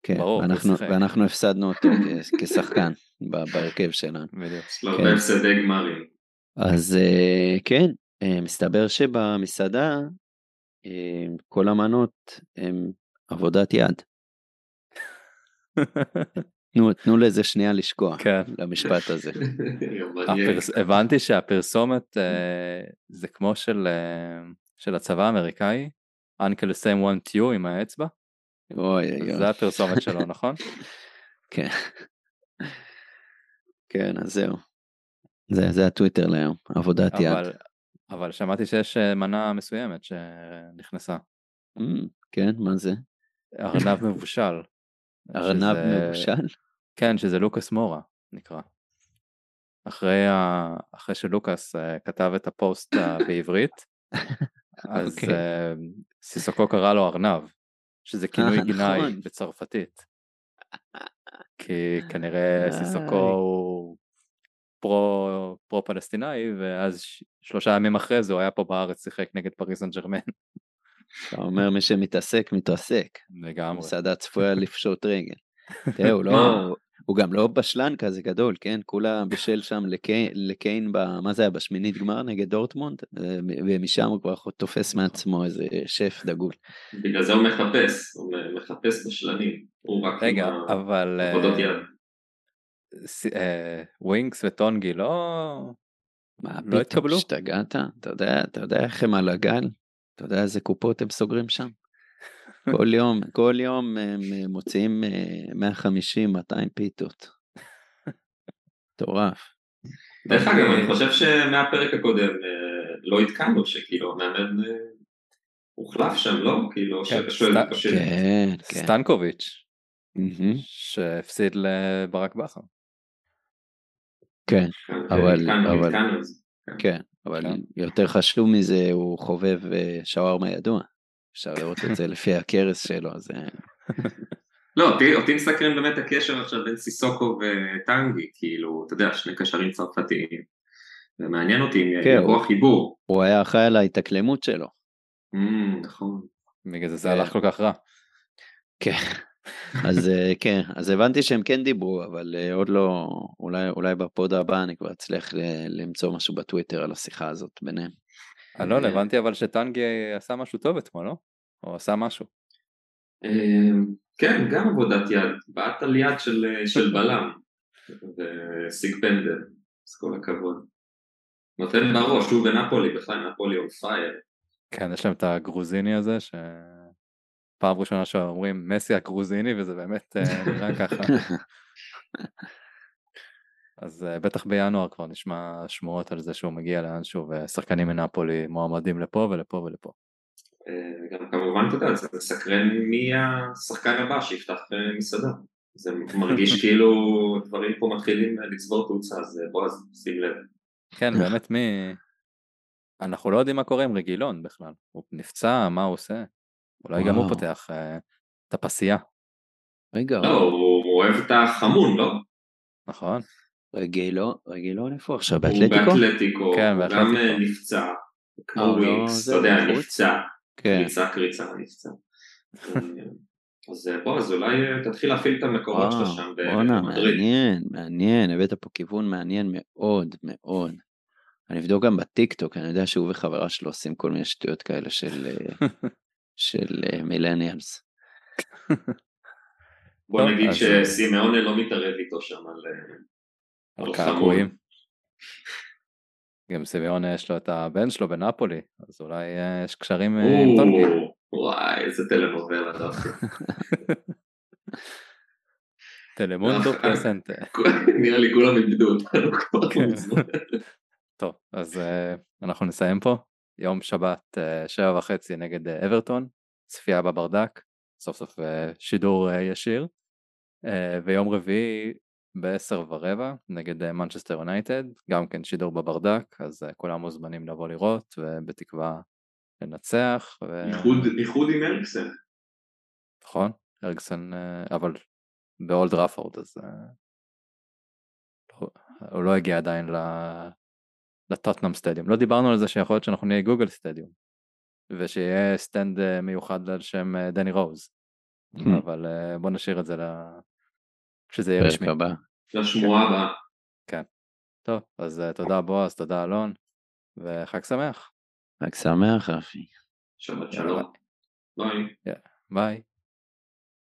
כן, ברור, הוא ואנחנו, הפסדנו אותו כ- כשחקן בהרכב שלנו. בדיוק. יש לו כן. הפסדי גמרים. אז אה, כן, אה, מסתבר שבמסעדה אה, כל המנות הם עבודת יד. *laughs* תנו, תנו לזה שנייה לשקוע, כן. למשפט הזה. הפרס... הבנתי שהפרסומת זה כמו של, של הצבא האמריקאי, Uncle Sam want you עם האצבע, אוי אוי אוי. זה הפרסומת שלו נכון? *laughs* כן. כן, אז זהו. זה, זה הטוויטר להיום, עבודת יד. אבל, אבל שמעתי שיש אה, מנה מסוימת שנכנסה, Mm, כן, מה זה? ארנב *laughs* מבושל. ארנב שזה- מבושל? כן, שזה לוקאס מורה נקרא. אחרי, ה... אחרי שלוקאס אה, כתב את הפוסט אה, בעברית, *laughs* אז אוקיי. אה, סיסוקו קרא לו ארנב, שזה *laughs* כינוי גנאי נכון. בצרפתית. *laughs* כי כנראה סיסוקו. הוא פרו, פרו פלסטיני, ואז שלושה ימים אחרי זה הוא היה פה בארץ, שיחק נגד פריס סן ג'רמן, אתה אומר מי שמתעסק, מתרסק. לגמרי. מסעדה צפויה לפשוט רגל. *laughs* תראה, הוא? לא... הוא גם לא בשלן כזה גדול, כן? כולה בשל שם לקיין, לקיין ב... מה זה היה? בשמינית גמר נגד דורטמונד? אה, ומשם הוא כבר תופס מעצמו איזה שף דגול. בגלל זה הוא מחפש, הוא מחפש בשלנים, הוא רק רגע, עם אבל אה, יד. ס- אה, ווינקס וטונגי לא... מה לא התקבלו? השתגעת? אתה יודע, אתה יודע איך הם על הגל? אתה יודע איזה קופות הם סוגרים שם? כל יום, כל יום הם אה, מוציאים אה, 150, 200 פיתות. מטורף. דרך. אגב, אני חושב שמהפרק הקודם אה, לא עדכנו שכאילו המאמן אה, הוחלף שם, לא? כאילו, כן, שואל, או ש- כן, כן. סטנקוביץ'. שהפסיד לברק בכר. כן, אבל- עדכנו, אבל- את זה. כן, אבל כן. יותר חשוב מזה, הוא חובב אה, שווארמה ידוע. אפשר לראות את זה לפי הכרס שלו, זה... לא, אותי, אותי מסקרן באמת הקשר עכשיו בין סיסוקו וטנגי, כאילו, אתה יודע, שני קשרים צרפתיים. ומעניין אותי אם כן, יבוא החיבור. הוא היה אחראי על ההתאקלמות שלו. Mm, נכון. בגלל זה זה כן. הלך כל כך רע. כן. אז אה, כן, אז הבנתי שהם כן דיברו, אבל אה, עוד לא, אולי, אולי בפוד הבא אני כבר אצליח ל- למצוא משהו בטוויטר על השיחה הזאת ביניהם. אלון, אה, הבנתי אבל שטנגי עשה משהו טוב אתמול, לא? או עשה משהו. אה, כן, גם עבודת יד, בעט על יד של, של בלם, וסיג פנדל, אז כל הכבוד. נותן בראש, הוא בנפולי בכלל, נפולי און פייר. כן, יש להם את הגרוזיני הזה, שפעם ראשונה שאומרים מסי הגרוזיני, וזה באמת אה, נראה *laughs* ככה. אז אה, בטח בינואר כבר נשמע שמועות על זה שהוא מגיע לאנשהו, ושחקנים מנפולי מועמדים לפה ולפה ולפה. אה, גם כמובן, אתה יודע, זה מסקרן מי השחקן הבא שיפתח אה, מסעדה. זה מרגיש *laughs* כאילו דברים פה מתחילים אה, לצבור תאוצה, אז אה, בועז, שים לב. כן, באמת מי... אנחנו לא יודעים מה קורה עם רגילון בכלל. הוא נפצע, מה הוא עושה? אולי גם הוא. פותח אה, את הפסייה, רגע, לא, הוא הוא אוהב את החמון, לא? נכון? רגילו, רגילון איפה עכשיו? הוא באתלטיקו? באתלטיקו, כן, הוא גם באתלטיקו. נפצע, כמו לא- ווינקס, זה אתה יודע? נפצע. קריצה קריצה נפצע. אה, אז אה, בוא, אז אולי אה, תתחיל להפעיל את המקורות שלך שם בואנה, במדריד. מעניין, מעניין, הבאת פה כיוון מעניין מאוד מאוד. אני אבדוק גם בטיקטוק, אני יודע שהוא וחברה שלו עושים כל מיני שטויות כאלה של *laughs* של מילניאלס. בוא נגיד שסימאונה לא מתערב איתו שם על על על קעקועים. גם סביון יש לו את הבן שלו בנפולי, אז אולי אה, יש קשרים אה, עם טונגי. או, וואי, איזה טלנובלה דווקא. *laughs* טלמונדו *laughs* פרסנטה. *laughs* נראה לי כולם איבדו אותנו כבר כן. מזמן. טוב, אז אה, אנחנו נסיים פה. יום שבת, אה, שבע וחצי נגד אה, אברטון, צפייה בברדק, סוף סוף אה, שידור אה, ישיר. אה, ויום רביעי בעשר ורבע נגד אה, מנצ'סטר יונייטד, גם כן שידור בברדק, אז אה, כולם מוזמנים לבוא לראות, ובתקווה לנצח. ו- איחוד איחוד עם אריקסן. נכון, אריקסן, אה, אבל באולד טראפורד, אז אה, לא- הוא לא הגיע עדיין ל- לטוטנהאם stadium. לא דיברנו על זה שיכול להיות שאנחנו נהיה גוגל stadium, ושיהיה stand אה, מיוחד על שם אה, דני רוז, Hmm. אבל אה, בוא נשאיר את זה ל- כשזה יהיה רשמי. הבא. לשמועה הבאה. טוב, אז אה, תודה בועז, תודה אלון, וחג שמח. חג שמח, רפי. שבת שלום. ביי. ביי.